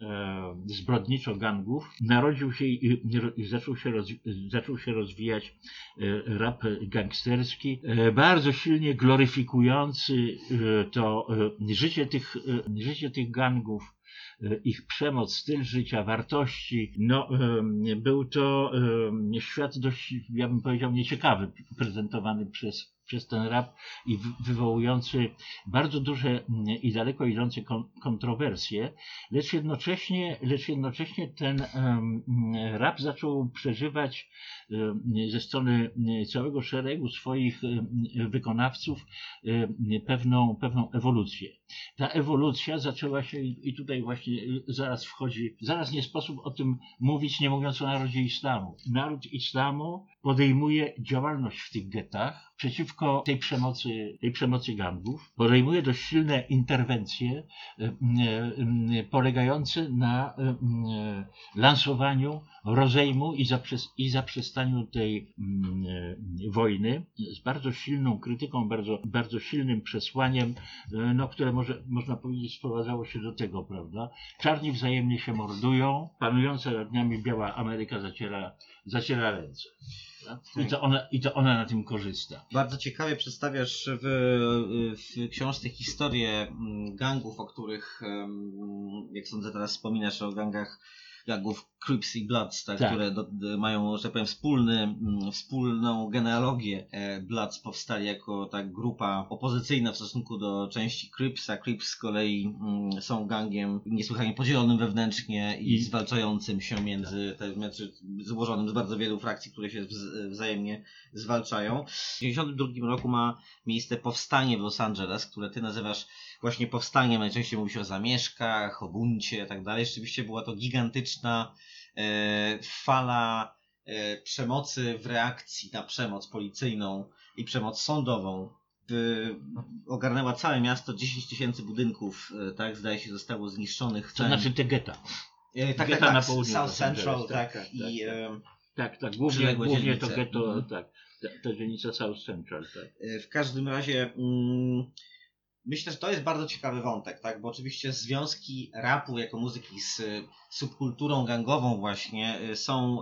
e, zbrodniczo gangów, narodził się i zaczął się, roz, zaczął się rozwijać e, rap gangsterski, bardzo silnie gloryfikujący to życie tych, życie tych gangów, ich przemoc, styl życia, wartości. No, em, był to em, świat dość, ja bym powiedział, nieciekawy, prezentowany przez, przez ten rap i wy- wywołujący bardzo duże mm, i daleko idące kon- kontrowersje, lecz jednocześnie, lecz jednocześnie ten rap zaczął przeżywać ze strony całego szeregu swoich wykonawców pewną, pewną ewolucję. Ta ewolucja zaczęła się i i tutaj właśnie y, zaraz wchodzi, zaraz nie sposób o tym mówić, nie mówiąc o narodzie islamu. Naród islamu podejmuje działalność w tych getach, przeciwko tej przemocy, tej przemocy gangów. Podejmuje dość silne interwencje e, e, polegające na e, lansowaniu rozejmu i, zaprzes i zaprzestaniu tej wojny z bardzo silną krytyką, bardzo, bardzo silnym przesłaniem, no, które może, można powiedzieć sprowadzało się do tego, prawda? Czarni wzajemnie się mordują, panująca nad nami biała Ameryka zaciera, zaciera ręce. I to, ona, I to ona na tym korzysta. Bardzo ciekawie przedstawiasz w, w książce historię mm, gangów, o których, jak sądzę, teraz wspominasz o gangach gangów Crips i Bloods, tak, tak. które do, mają, że tak powiem, wspólny, mm, wspólną genealogię. E, Bloods powstali jako tak grupa opozycyjna w stosunku do części Crips, a Crips z kolei mm, są gangiem niesłychanie podzielonym wewnętrznie i, I... zwalczającym się między, tak. znaczy złożonym z bardzo wielu frakcji, które się wzajemnie zwalczają. W 1992 roku ma miejsce powstanie w Los Angeles, które ty nazywasz właśnie powstaniem, najczęściej mówi się o zamieszkach, o buncie i tak dalej. Rzeczywiście była to gigantyczna fala e, przemocy w reakcji na przemoc policyjną i przemoc sądową. ogarnęła całe miasto, 10 tysięcy budynków, e, tak, zdaje się, zostało zniszczonych. To znaczy te getta. E, tak, getta tak, na tak, południu. South Central, tak, tak, tak, i... Tak, tak, tak głównie, głównie to getto, mm. tak, ta, ta dzielnica South Central, tak. E, w każdym razie... Mm, myślę, że to jest bardzo ciekawy wątek, tak? Bo oczywiście związki rapu jako muzyki z subkulturą gangową właśnie y, są,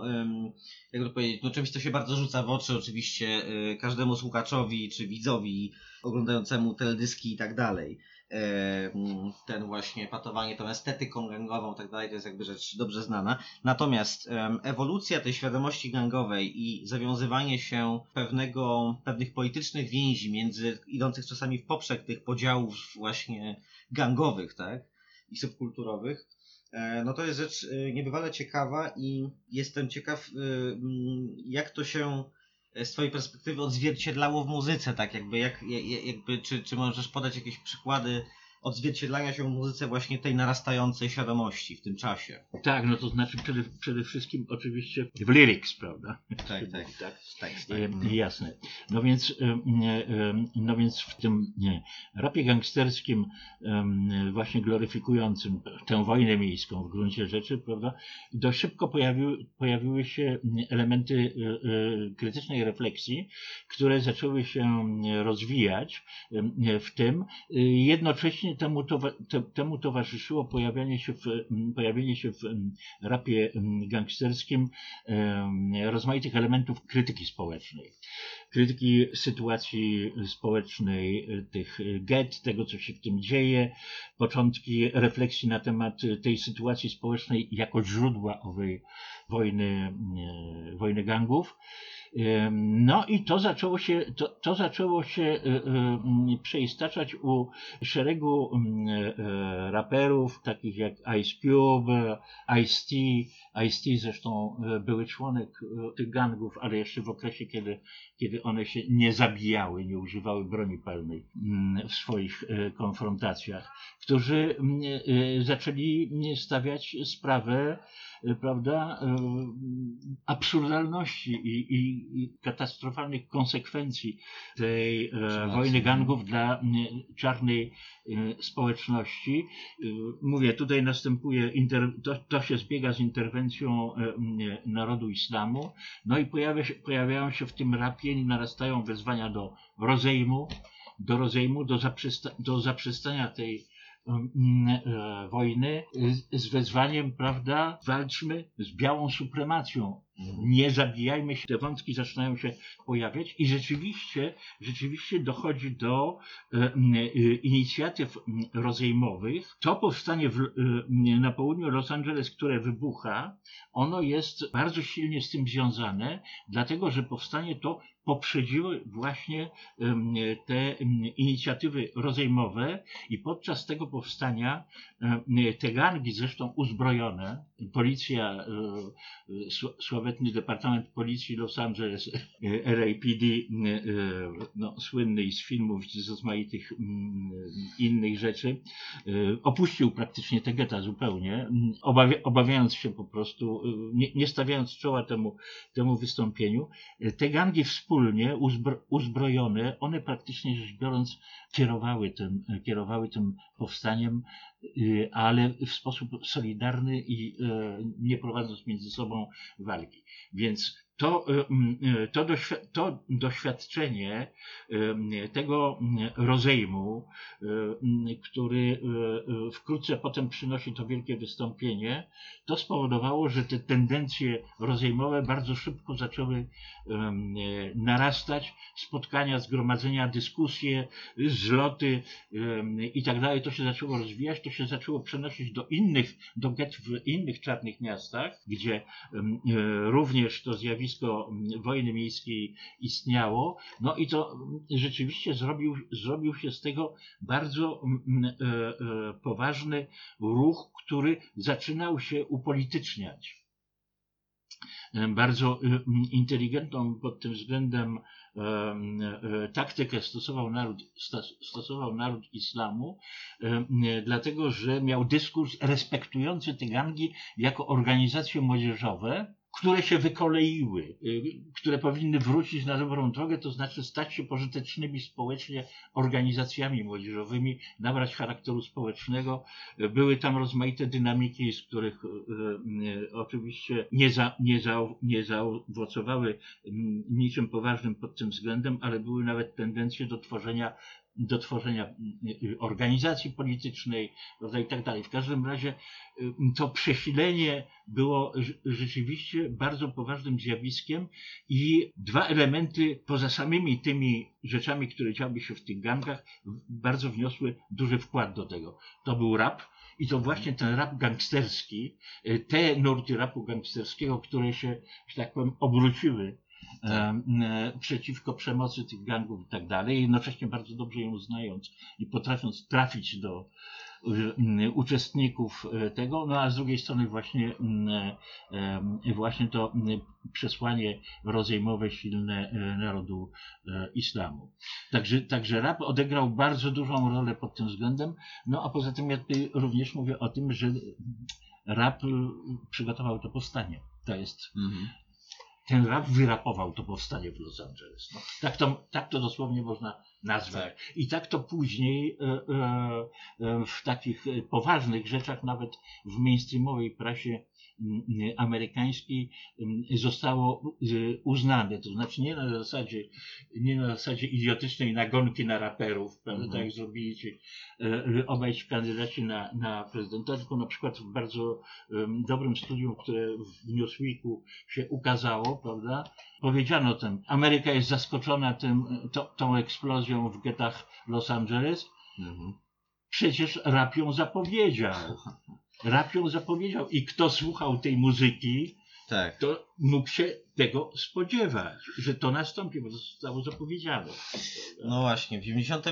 jak to powiedzieć, no czymś, co się bardzo rzuca w oczy oczywiście y, każdemu słuchaczowi czy widzowi oglądającemu teledyski i tak dalej. E, ten właśnie patowanie tą estetyką gangową tak dalej, to jest jakby rzecz dobrze znana. Natomiast ewolucja tej świadomości gangowej i zawiązywanie się pewnego, pewnych politycznych więzi między, idących czasami w poprzek tych podziałów właśnie gangowych, tak, i subkulturowych, e, no to jest rzecz e, niebywale ciekawa i jestem ciekaw, jak to się z twojej perspektywy odzwierciedlało w muzyce, tak jakby, jak, jakby czy, czy możesz podać jakieś przykłady odzwierciedlania się w muzyce właśnie tej narastającej świadomości w tym czasie. Tak, no to znaczy przede, przede wszystkim oczywiście w lyrics, prawda? Tak, tak. tak, tak, tak. E, jasne. No więc, e, e, no więc w tym nie, rapie gangsterskim właśnie gloryfikującym tę wojnę miejską w gruncie rzeczy, prawda, dość szybko pojawiły, pojawiły się elementy krytycznej refleksji, które zaczęły się rozwijać w tym, jednocześnie temu, te, temu towarzyszyło pojawianie się w, pojawienie się w rapie gangsterskim rozmaitych elementów krytyki społecznej. Krytyki sytuacji społecznej, tych get, tego co się w tym dzieje, początki refleksji na temat tej sytuacji społecznej jako źródła owej wojny, wojny gangów. No i to zaczęło się, to, to zaczęło się e, e, przeistaczać u szeregu e, raperów, takich jak Ice Cube, Ice-T. Ice-T zresztą były członek tych gangów, ale jeszcze w okresie, kiedy, kiedy one się nie zabijały, nie używały broni palnej w swoich konfrontacjach, którzy zaczęli stawiać sprawę prawda, y, absurdalności i, i, i katastrofalnych konsekwencji tej e, wojny gangów dla czarnej społeczności. Mówię, tutaj następuje, inter, to, to się zbiega z interwencją e, narodu islamu, no i pojawia się, pojawiają się w tym rapie narastają wezwania do rozejmu, do rozejmu, do, zaprzesta, do zaprzestania tej e, wojny z wezwaniem, prawda, walczmy z białą supremacją. Mhm. Nie zabijajmy się, te wątki zaczynają się pojawiać i rzeczywiście, rzeczywiście dochodzi do e, e, inicjatyw rozejmowych. To powstanie w, na południu Los Angeles, które wybucha, ono jest bardzo silnie z tym związane, dlatego że powstanie to poprzedziły właśnie te inicjatywy rozejmowe i podczas tego powstania te gangi, zresztą uzbrojone, policja, e, e, sł- sławetny Departament Policji Los Angeles, LAPD, e, no, słynny z filmów, z rozmaitych innych rzeczy, opuścił praktycznie te getta zupełnie, obawia, obawiając się po prostu, nie, stawiając czoła temu, temu wystąpieniu. Te gangi wspólnie, uzbro, uzbrojone, one praktycznie rzecz biorąc kierowały tym, kierowały tym powstaniem, y, ale w sposób solidarny i y, nie prowadząc między sobą walki. Więc to, y, y, to, doświ- to doświadczenie y, tego rozejmu, który wkrótce potem przynosi to wielkie wystąpienie, to spowodowało, że te tendencje rozejmowe bardzo szybko zaczęły narastać, spotkania, zgromadzenia, dyskusje, zloty i tak dalej. To się zaczęło rozwijać, to się zaczęło przenosić do innych, do get w innych czarnych miastach, gdzie również to zjawisko m, wojny miejskiej istniało. No i to m, rzeczywiście zrobił, zrobił się z tego bardzo m, e, e, poważny ruch, który zaczynał się upolityczniać. E, Bardzo inteligentną pod tym względem taktykę stosował naród, stosował naród islamu, dlatego że miał dyskurs respektujący te gangi jako organizacje młodzieżowe, które się wykoleiły, y, które powinny wrócić na dobrą drogę, to znaczy stać się pożytecznymi społecznie organizacjami młodzieżowymi, nabrać charakteru społecznego. Były tam rozmaite dynamiki, z których y, y, oczywiście nie, za, nie, za, nie zaowocowały mm, niczym poważnym pod tym względem, ale były nawet tendencje do tworzenia do tworzenia mm, y, organizacji politycznej, i tak dalej. W każdym razie y, to przesilenie było rz- rzeczywiście bardzo poważnym zjawiskiem i dwa elementy poza samymi tymi rzeczami, które działy się w tych gangach, bardzo wniosły duży wkład do tego. To był rap i to właśnie ten rap gangsterski, y, te nurty rapu gangsterskiego, które się, że tak powiem, obróciły przeciwko przemocy tych gangów i tak dalej, jednocześnie bardzo dobrze ją znając i potrafiąc trafić do uczestników e, tego, no a z drugiej strony właśnie, e, właśnie to przesłanie rozejmowe silne e, narodu e, islamu. Także, także rap odegrał bardzo dużą rolę pod tym względem, no a poza tym ja tutaj również mówię o tym, że rap przygotował to powstanie. To jest Mhm. Ten rap wyrapował to powstanie w Los Angeles. No, tak, to, tak to dosłownie można nazwać. I tak to później e, e, e, w takich poważnych rzeczach, nawet w mainstreamowej prasie amerykańskiej zostało e, uznane. To znaczy nie na zasadzie, nie na zasadzie idiotycznej nagonki na raperów, prawda, Mhm. tak jak zrobili ci e, obaj ci kandydaci na, na prezydenta, tylko na przykład w bardzo dobrym studium, które w Newsweeku się ukazało, prawda? Powiedziano tym, Ameryka jest zaskoczona tym, e, to, tą eksplozją w getach Los Angeles. Mhm. Przecież rap ją zapowiedział. Rap ją zapowiedział i kto słuchał tej muzyki, Tak. to mógł się tego spodziewać, że to nastąpi, bo to zostało zapowiedziane. No właśnie, w 90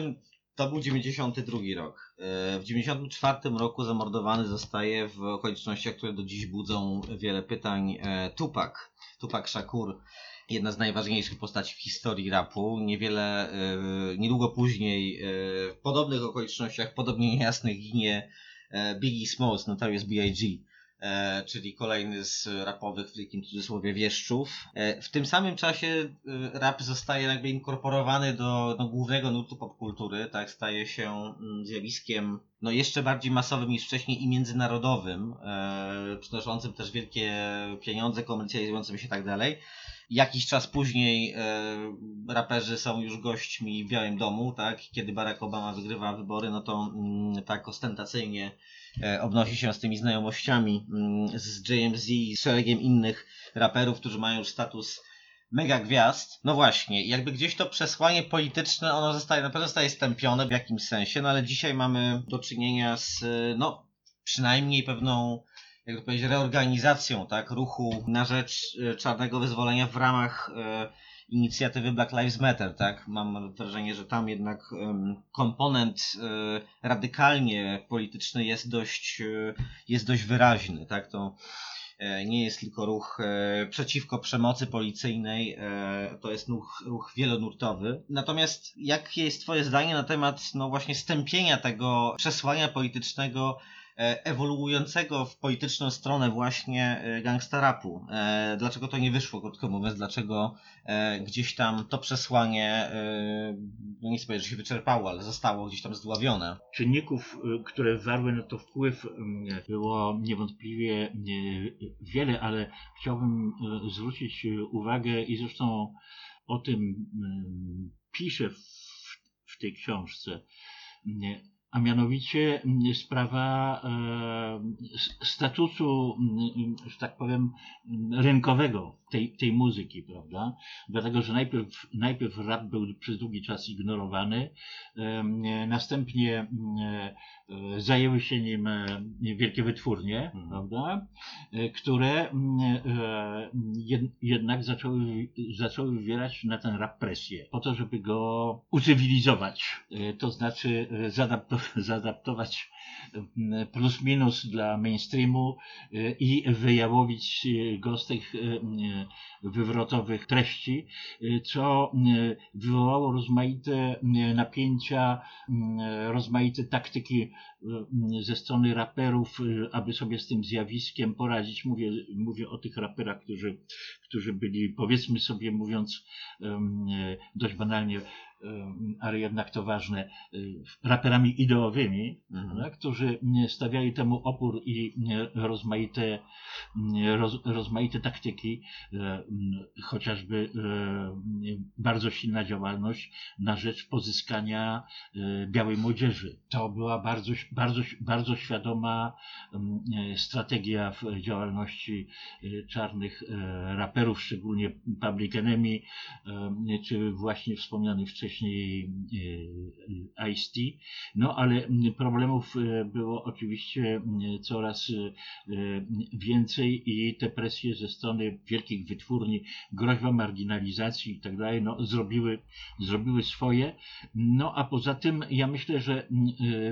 to był 92 rok. E, W 94 roku zamordowany zostaje w okolicznościach, które do dziś budzą wiele pytań e, Tupac. Tupac Shakur, jedna z najważniejszych postaci w historii rapu. Niewiele, e, niedługo później w podobnych okolicznościach, podobnie niejasnych ginie Biggie Smalls, Notorious B.I.G. e, czyli kolejny z rapowych, w wielkim cudzysłowie, wieszczów. E, w tym samym czasie e, rap zostaje jakby inkorporowany do, do głównego nurtu popkultury, tak, staje się mm, zjawiskiem no, jeszcze bardziej masowym niż wcześniej i międzynarodowym, e, przynoszącym też wielkie pieniądze, komercjalizującym się i tak dalej. Jakiś czas później e, raperzy są już gośćmi w Białym Domu, tak? Kiedy Barack Obama wygrywa wybory, no to mm, tak ostentacyjnie e, obnosi się z tymi znajomościami mm, z JMZ i z szeregiem innych raperów, którzy mają już status mega gwiazd. No właśnie, jakby gdzieś to przesłanie polityczne, ono zostaje, na pewno zostaje stępione w jakimś sensie, no ale dzisiaj mamy do czynienia z, e, no, przynajmniej pewną, jak to powiedzieć, reorganizacją, tak, ruchu na rzecz e, czarnego wyzwolenia w ramach e, inicjatywy Black Lives Matter, tak? Mam wrażenie, że tam jednak komponent e, radykalnie polityczny jest dość, jest dość wyraźny, tak? To nie jest tylko ruch przeciwko przemocy policyjnej, to jest ruch, ruch wielonurtowy. Natomiast jakie jest Twoje zdanie na temat no właśnie stępienia tego przesłania politycznego ewoluującego w polityczną stronę właśnie e, gangsta rapu. E, Dlaczego to nie wyszło, krótko mówiąc, dlaczego e, gdzieś tam to przesłanie, e, no nie chcę że się wyczerpało, ale zostało gdzieś tam zdławione. Czynników, które wywarły na to wpływ, mm, było niewątpliwie wiele, ale chciałbym zwrócić uwagę i zresztą o tym mm, piszę w, w tej książce. A mianowicie mm, sprawa e, statusu, mm, że tak powiem, mm, rynkowego tej, tej muzyki, prawda? Dlatego, że najpierw, najpierw rap był przez długi czas ignorowany, następnie zajęły się nim wielkie wytwórnie, Mhm. prawda? E, które e, jed, jednak zaczęły, zaczęły wywierać na ten rap presję, po to, żeby go ucywilizować, E, to znaczy mm, plus minus dla mainstreamu i wyjałowić go z tych wywrotowych treści, e, co mm, wywołało rozmaite napięcia, rozmaite taktyki ze strony raperów, e, aby sobie z tym zjawiskiem poradzić. Mówię, mówię o tych raperach, którzy, którzy byli, powiedzmy sobie mówiąc e, dość banalnie, ale jednak to ważne, e, raperami ideowymi, Mhm. którzy stawiali temu opór i rozmaite, roz, rozmaite taktyki, e, chociażby e, bardzo silna działalność na rzecz pozyskania białej młodzieży. To była bardzo, bardzo, bardzo świadoma strategia w działalności czarnych raperów, szczególnie Public Enemy, czy właśnie wspomniany wcześniej e, Ice-T. No ale problemów e, było oczywiście coraz e, więcej i te presje ze strony wielkich wytwórni, groźba marginalizacji i tak dalej, no zrobiły, zrobiły swoje. No a poza tym ja myślę, że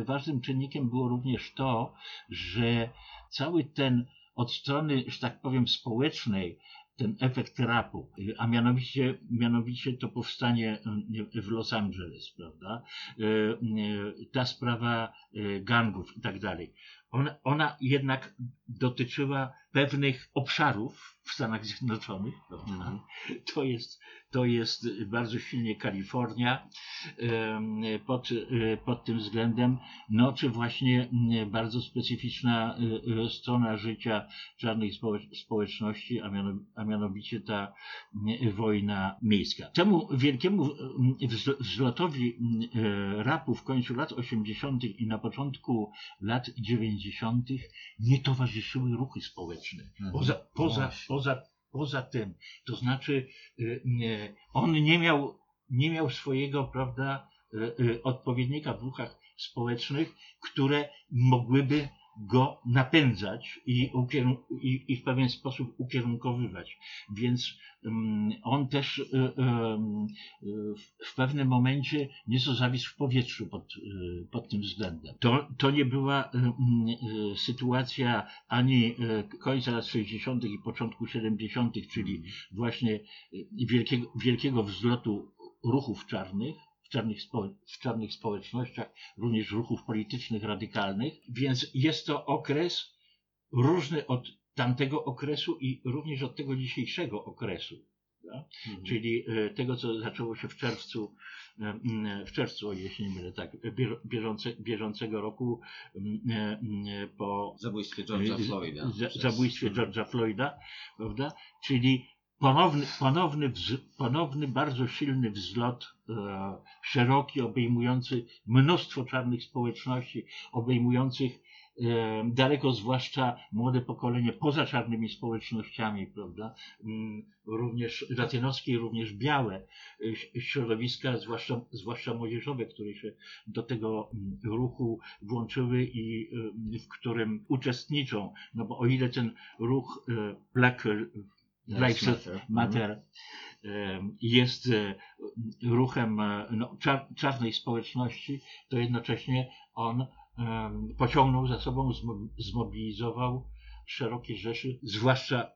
ważnym czynnikiem było również to, że cały ten od strony, że tak powiem, społecznej, ten efekt rapu, a mianowicie, mianowicie to powstanie y, w Los Angeles, prawda? Y, y, Ta sprawa gangów i tak dalej. Ona, ona jednak dotyczyła pewnych obszarów w Stanach Zjednoczonych? Mhm. To jest, to jest bardzo silnie Kalifornia pod, y, pod tym względem, no czy właśnie mm, bardzo specyficzna y, y, strona życia czarnych społecz- społeczności, a, miano, a mianowicie ta mm, wojna miejska. Temu wielkiemu mm, wzl- wzlotowi rapu w końcu lat 80. i na początku lat 90. nie towarzyszyły ruchy społeczne. Mhm. Poza, poza, poza, poza tym, to znaczy y, nie, on nie miał, nie miał swojego, prawda, y, y, odpowiednika w ruchach społecznych, które mogłyby go napędzać i, i, i w pewien sposób ukierunkowywać. Więc ym, on też y, w- pewnym momencie nieco zawisł w powietrzu pod, y, pod tym względem. To, to nie była y, sytuacja ani końca lat 60. i początku 70., czyli właśnie y, wielkiego, wielkiego wzlotu ruchów czarnych, czarnych, spo, w czarnych społecznościach, również ruchów politycznych radykalnych, więc jest to okres różny od tamtego okresu i również od tego dzisiejszego okresu. Mhm. Czyli e, tego, co zaczęło się w czerwcu, e, m, w czerwcu, o jeśli nie mylę, tak, bieżące, bieżącego roku e, po Zabójstwie George'a Floyda. za- zabójstwie George'a Floyda, prawda? Czyli ponowny, ponowny, wz, ponowny bardzo silny wzlot, e, szeroki, obejmujący mnóstwo czarnych społeczności, obejmujących e, daleko zwłaszcza młode pokolenie poza czarnymi społecznościami, prawda? Mm, Również latynoskie, również białe e, środowiska, zwłaszcza, zwłaszcza młodzieżowe, które się do tego mm, ruchu włączyły i e, w którym uczestniczą. No bo o ile ten ruch e, Black Lives Matter. Matter jest e, ruchem e, no, czar, czarnej społeczności, to jednocześnie on pociągnął za sobą, zmobilizował szerokie rzeszy, zwłaszcza e,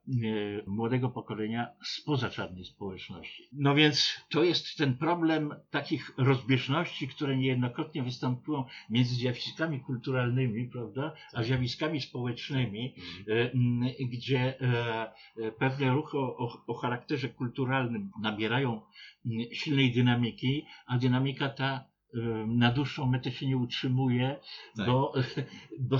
młodego pokolenia spoza czarnej społeczności. No więc to jest ten problem takich rozbieżności, które niejednokrotnie występują między zjawiskami kulturalnymi, prawda, a zjawiskami społecznymi, e, gdzie e, pewne ruchy o, o charakterze kulturalnym nabierają silnej dynamiki, a dynamika ta na dłuższą metę się nie utrzymuje, tak. bo, bo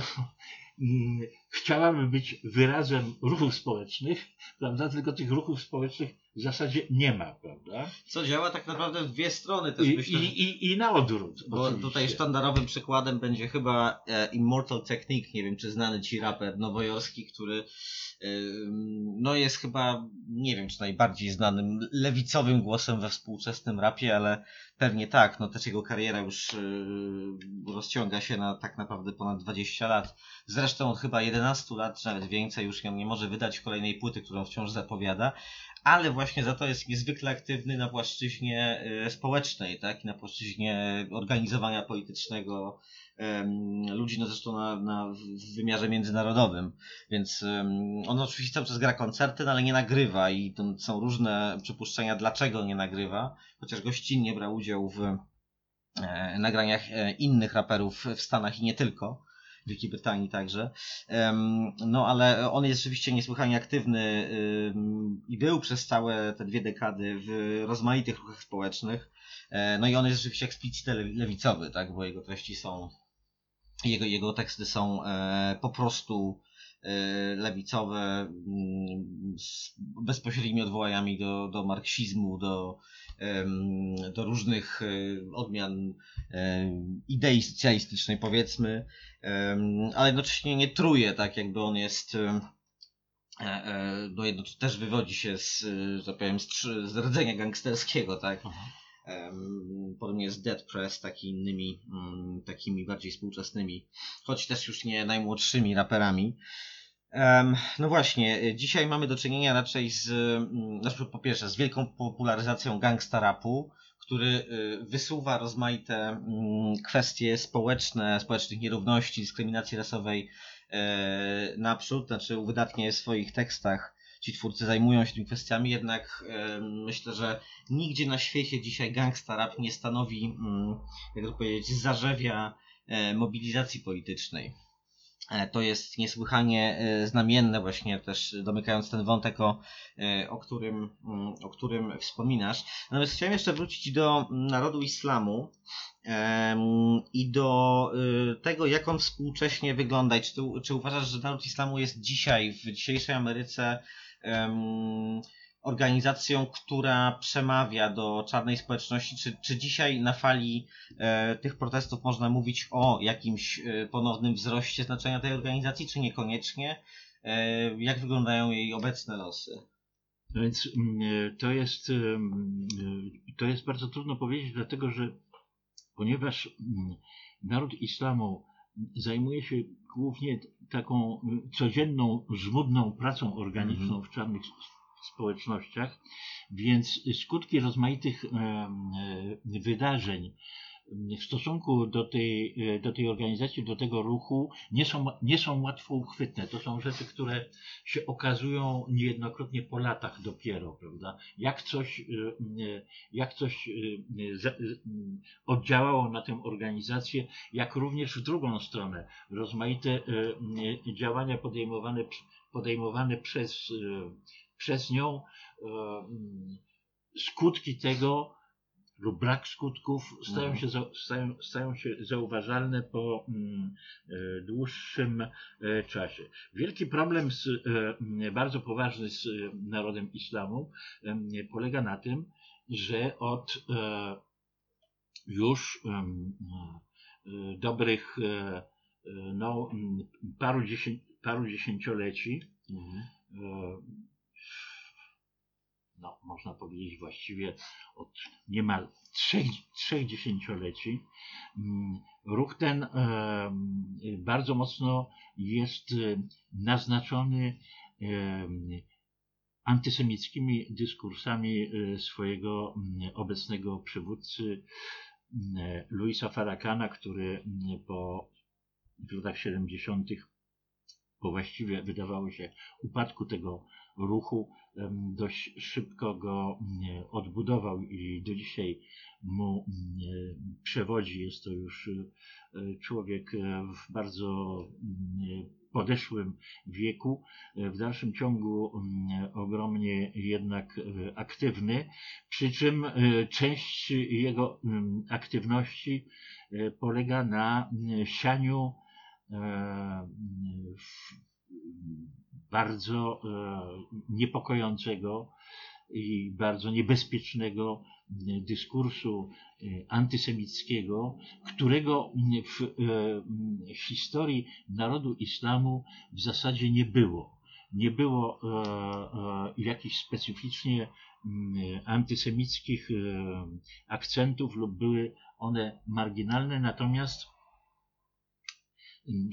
chciałaby być wyrazem ruchów społecznych, prawda? Tylko tych ruchów społecznych w zasadzie nie ma, prawda? Co działa tak naprawdę w dwie strony też I, myślę. I, i, i na odwrót. Bo oczywiście. tutaj sztandarowym przykładem będzie chyba e, Immortal Technique, nie wiem czy znany ci raper nowojorski, który e, no jest chyba, nie wiem czy najbardziej znanym lewicowym głosem we współczesnym rapie, ale pewnie tak, no też jego kariera już e, rozciąga się na tak naprawdę ponad 20 lat. Zresztą od chyba 11 lat, czy nawet więcej już nie może wydać kolejnej płyty, którą wciąż zapowiada ale właśnie za to jest niezwykle aktywny na płaszczyźnie e, społecznej, tak, i na płaszczyźnie organizowania politycznego ludzi, no zresztą na, na, w wymiarze międzynarodowym. Więc on oczywiście cały czas gra koncerty, no ale nie nagrywa i są różne przypuszczenia, dlaczego nie nagrywa, chociaż gościnnie brał udział w e, nagraniach e, innych raperów w Stanach i nie tylko. Wielkiej Brytanii także. No ale on jest rzeczywiście niesłychanie aktywny i był przez całe te dwie dekady w rozmaitych ruchach społecznych. E, no i on jest rzeczywiście eksplicitnie lewicowy, tak, bo jego treści są, jego, jego teksty są e, po prostu e, lewicowe, mm, z bezpośrednimi odwołaniami do, do marksizmu, do, do różnych odmian idei socjalistycznej, powiedzmy ale jednocześnie nie truje, tak jakby on jest e, e, no jedno, też wywodzi się z, że tak powiem, z, rdzenia gangsterskiego, tak? Um, podobnie jest Dead Press, taki innymi, um, takimi bardziej współczesnymi, choć też już nie najmłodszymi raperami. No właśnie, dzisiaj mamy do czynienia raczej z, znaczy po pierwsze, z wielką popularyzacją gangsta rapu, który y, wysuwa rozmaite mm, kwestie społeczne, społecznych nierówności, dyskryminacji rasowej e, naprzód, znaczy uwydatnie w swoich tekstach ci twórcy zajmują się tymi kwestiami, jednak e, myślę, że nigdzie na świecie dzisiaj gangsta rap nie stanowi, mm, jak to powiedzieć, zarzewia e, mobilizacji politycznej. E, to jest niesłychanie e, znamienne właśnie też domykając ten wątek, o, e, o, którym, mm, o którym wspominasz. Natomiast chciałem jeszcze wrócić do narodu islamu i do tego, jak on współcześnie wygląda czy, czy uważasz, że naród islamu jest dzisiaj, w dzisiejszej Ameryce organizacją, która przemawia do czarnej społeczności? Czy, czy dzisiaj na fali e, tych protestów można mówić o jakimś e, ponownym wzroście znaczenia tej organizacji, czy niekoniecznie? E, jak wyglądają jej obecne losy? No więc mm, to jest, to jest bardzo trudno powiedzieć, dlatego że ponieważ mm, naród islamu zajmuje się głównie taką codzienną, żmudną pracą organiczną mm -hmm. w czarnych społecznościach, więc skutki rozmaitych wydarzeń w stosunku do tej, do tej organizacji, do tego ruchu nie są, nie są łatwo uchwytne. To są rzeczy, które się okazują niejednokrotnie po latach dopiero, prawda? Jak coś, jak coś oddziałało na tę organizację, jak również w drugą stronę. Rozmaite działania podejmowane, podejmowane przez przez nią e, skutki tego lub brak skutków stają mhm. się, stają, stają się zauważalne po mm, e, dłuższym e, czasie. Wielki problem z, bardzo poważny z narodem islamu polega na tym, że od już dobrych no, paru, dziesię, paru dziesięcioleci mhm no, można powiedzieć właściwie od niemal trzech, trzech dziesięcioleci. Mm, ruch ten bardzo mocno jest e, naznaczony antysemickimi dyskursami e, swojego mm, obecnego przywódcy mm, Luisa Farrakana, który po w latach 70. po właściwie wydawało się upadku tego ruchu dość szybko go mm, odbudował i do dzisiaj mu mm, przewodzi. Jest to już e, człowiek e, w bardzo mm, podeszłym wieku, e, w dalszym ciągu ogromnie jednak e, aktywny, przy czym e, część jego aktywności e, polega na sianiu e, bardzo e, niepokojącego i bardzo niebezpiecznego mm, dyskursu e, antysemickiego, którego w e, historii narodu islamu w zasadzie nie było. Nie było e, e, jakichś specyficznie antysemickich e, akcentów lub były one marginalne, natomiast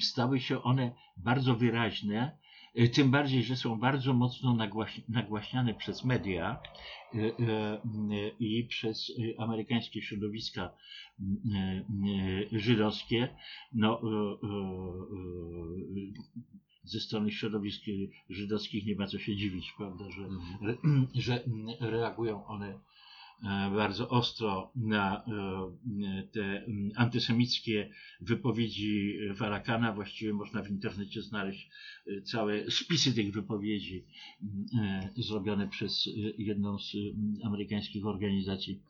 stały się one bardzo wyraźne, e, tym bardziej, że są bardzo mocno nagłaś- nagłaśniane przez media e, m, i przez amerykańskie środowiska żydowskie. No, ze strony środowisk żydowskich nie ma co się dziwić, prawda, że, że reagują one bardzo ostro na e, te antysemickie wypowiedzi Farakana. Właściwie można w internecie znaleźć e, całe spisy tych wypowiedzi e, zrobione przez e, jedną z amerykańskich organizacji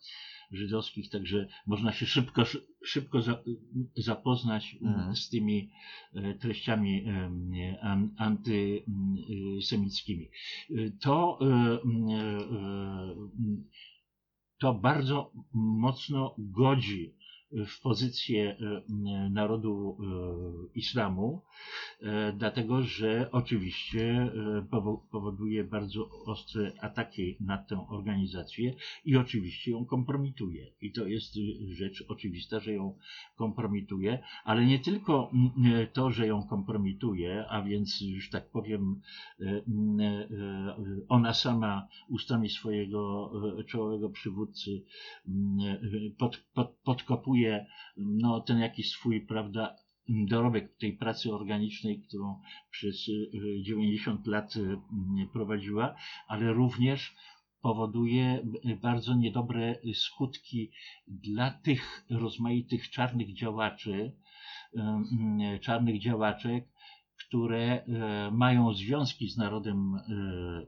żydowskich, także można się szybko, szybko za, zapoznać Mhm. z tymi e, treściami em, an- antysemickimi. E, To, e, e, to bardzo mocno godzi w pozycję e, narodu e, islamu, e, dlatego że oczywiście powo- powoduje bardzo ostre ataki na tę organizację i oczywiście ją kompromituje. I to jest rzecz oczywista, że ją kompromituje, ale nie tylko to, że ją kompromituje, a więc, już tak powiem, ona sama ustami swojego czołowego przywódcy pod, pod, podkopuje no, ten jakiś swój, prawda, dorobek tej pracy organicznej, którą przez e, 90 lat e, m, prowadziła, ale również powoduje b- bardzo niedobre skutki dla tych rozmaitych czarnych działaczy, czarnych działaczek, które mają związki z narodem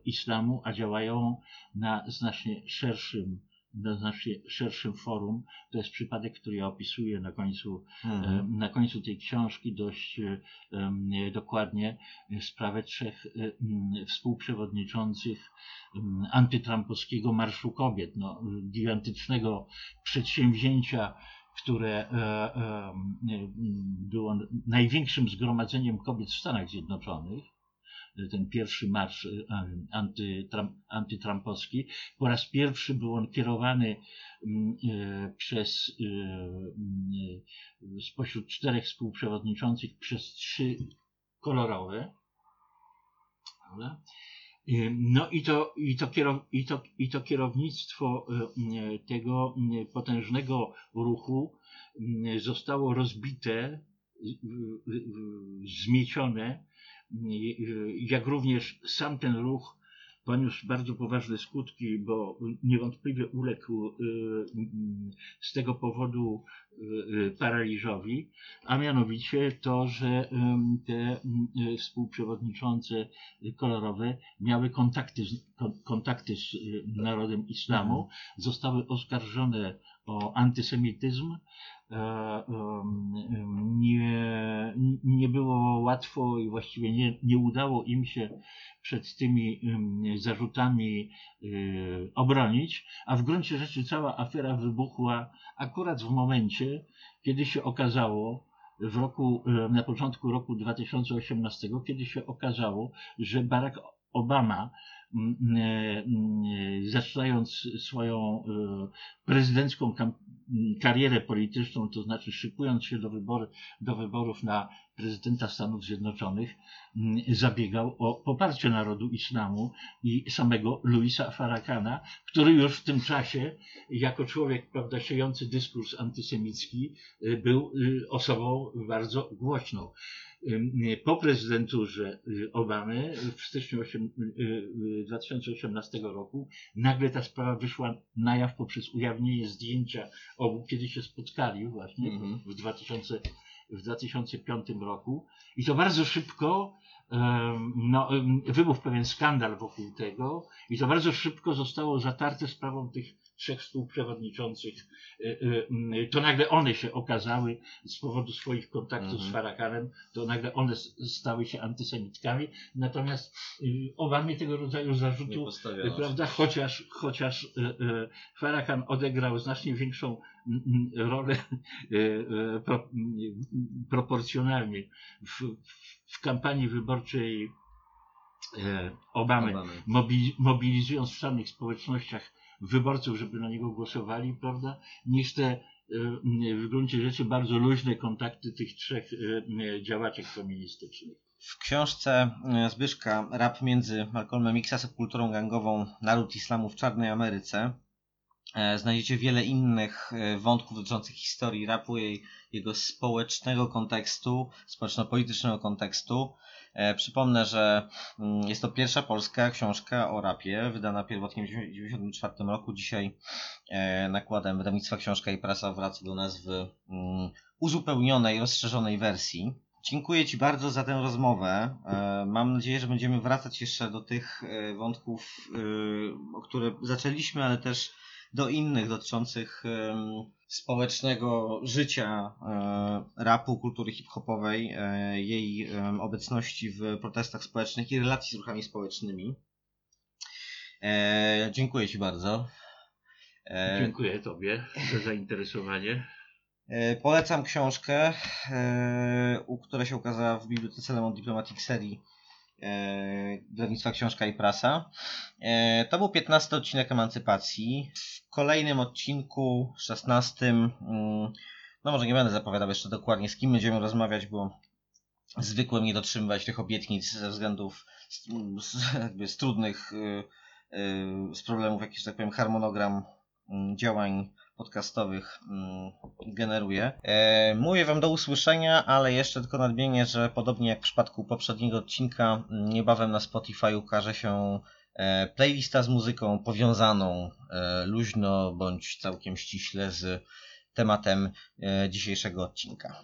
islamu, a działają na znacznie szerszym, na znacznie szerszym forum. To jest przypadek, który ja opisuję na końcu Mhm. na końcu tej książki dość dokładnie sprawę trzech współprzewodniczących antytrampowskiego Marszu Kobiet, no, gigantycznego przedsięwzięcia, które e, e, było największym zgromadzeniem kobiet w Stanach Zjednoczonych. Ten pierwszy marsz e, antytram, antytrampowski. Po raz pierwszy był on kierowany m, e, przez e, m, e, spośród czterech współprzewodniczących przez trzy kolorowe. No i to, i to, kierow, i to, i to kierownictwo tego y, potężnego ruchu zostało rozbite, zmiecione, jak również sam ten ruch poniósł bardzo poważne skutki, bo niewątpliwie uległ y, y, z tego powodu y, paraliżowi, a mianowicie to, że te współprzewodniczące kolorowe miały kontakty kontakty z narodem islamu, zostały oskarżone o antysemityzm. E, Nie, nie było łatwo i właściwie nie, nie udało im się przed tymi zarzutami y, obronić, a w gruncie rzeczy cała afera wybuchła akurat w momencie, kiedy się okazało, w roku, e, na początku roku 2018, kiedy się okazało, że Barack Obama, zaczynając swoją e, prezydencką karierę polityczną, to znaczy szykując się do, wybory, do wyborów na prezydenta Stanów Zjednoczonych zabiegał o poparcie narodu islamu i samego Louisa Farakana, który już w tym czasie, jako człowiek prawda, siejący dyskurs antysemicki, był osobą bardzo głośną. Po prezydenturze Obamy w styczniu 2018 roku nagle ta sprawa wyszła na jaw poprzez ujawnienie zdjęcia obu, kiedy się spotkali właśnie Mhm. w, 2000, w 2005 roku. I to bardzo szybko no, wybuchł pewien skandal wokół tego i to bardzo szybko zostało zatarte sprawą tych trzech współprzewodniczących. Y, y, y, To nagle one się okazały z powodu swoich kontaktów Mhm. z Farakanem, to nagle one stały się antysemitkami. Natomiast y, Obamie tego rodzaju zarzutu. Prawda? Chociaż, chociaż Farrakhan odegrał znacznie większą mm, mm, rolę pro, mm, proporcjonalnie w, w kampanii wyborczej Obamy, Obamy. mobi- mobilizując w samych społecznościach wyborców, żeby na niego głosowali, prawda, niż te y, w gruncie rzeczy bardzo luźne kontakty tych trzech y, y, działaczek feministycznych. W książce e, Zbyszka Rap między Malcolmem X a subkulturą gangową Naród Islamu w Czarnej Ameryce e, znajdziecie wiele innych e, wątków dotyczących historii rapu, jej, jego społecznego kontekstu, społeczno-politycznego kontekstu. E, Przypomnę, że mm, jest to pierwsza polska książka o rapie, wydana pierwotnie w 1994 roku. Dzisiaj e, nakładem wydawnictwa Książka i Prasa wraca do nas w mm, uzupełnionej, rozszerzonej wersji. Dziękuję Ci bardzo za tę rozmowę. E, Mam nadzieję, że będziemy wracać jeszcze do tych wątków, o które zaczęliśmy, ale też do innych dotyczących społecznego życia e, rapu, kultury hip-hopowej, e, jej obecności w protestach społecznych i relacji z ruchami społecznymi. E, Dziękuję Ci bardzo. Dziękuję Tobie za zainteresowanie. Polecam książkę, która się ukazała w Bibliotece Lemon Diplomatic serii wydawnictwa Książka i Prasa. E, To był 15 odcinek Emancypacji. W kolejnym odcinku, 16, mm, no może nie będę zapowiadał jeszcze dokładnie z kim będziemy rozmawiać, bo zwykłem nie dotrzymywać tych obietnic ze względów z, z, jakby z trudnych, y, y, z problemów, jakiś, tak powiem, harmonogram mm, działań podcastowych mm, generuje. E, mówię Wam do usłyszenia, ale jeszcze tylko nadmienię, że podobnie jak w przypadku poprzedniego odcinka, mm, niebawem na Spotify ukaże się e, playlista z muzyką powiązaną e, luźno bądź całkiem ściśle z tematem dzisiejszego odcinka.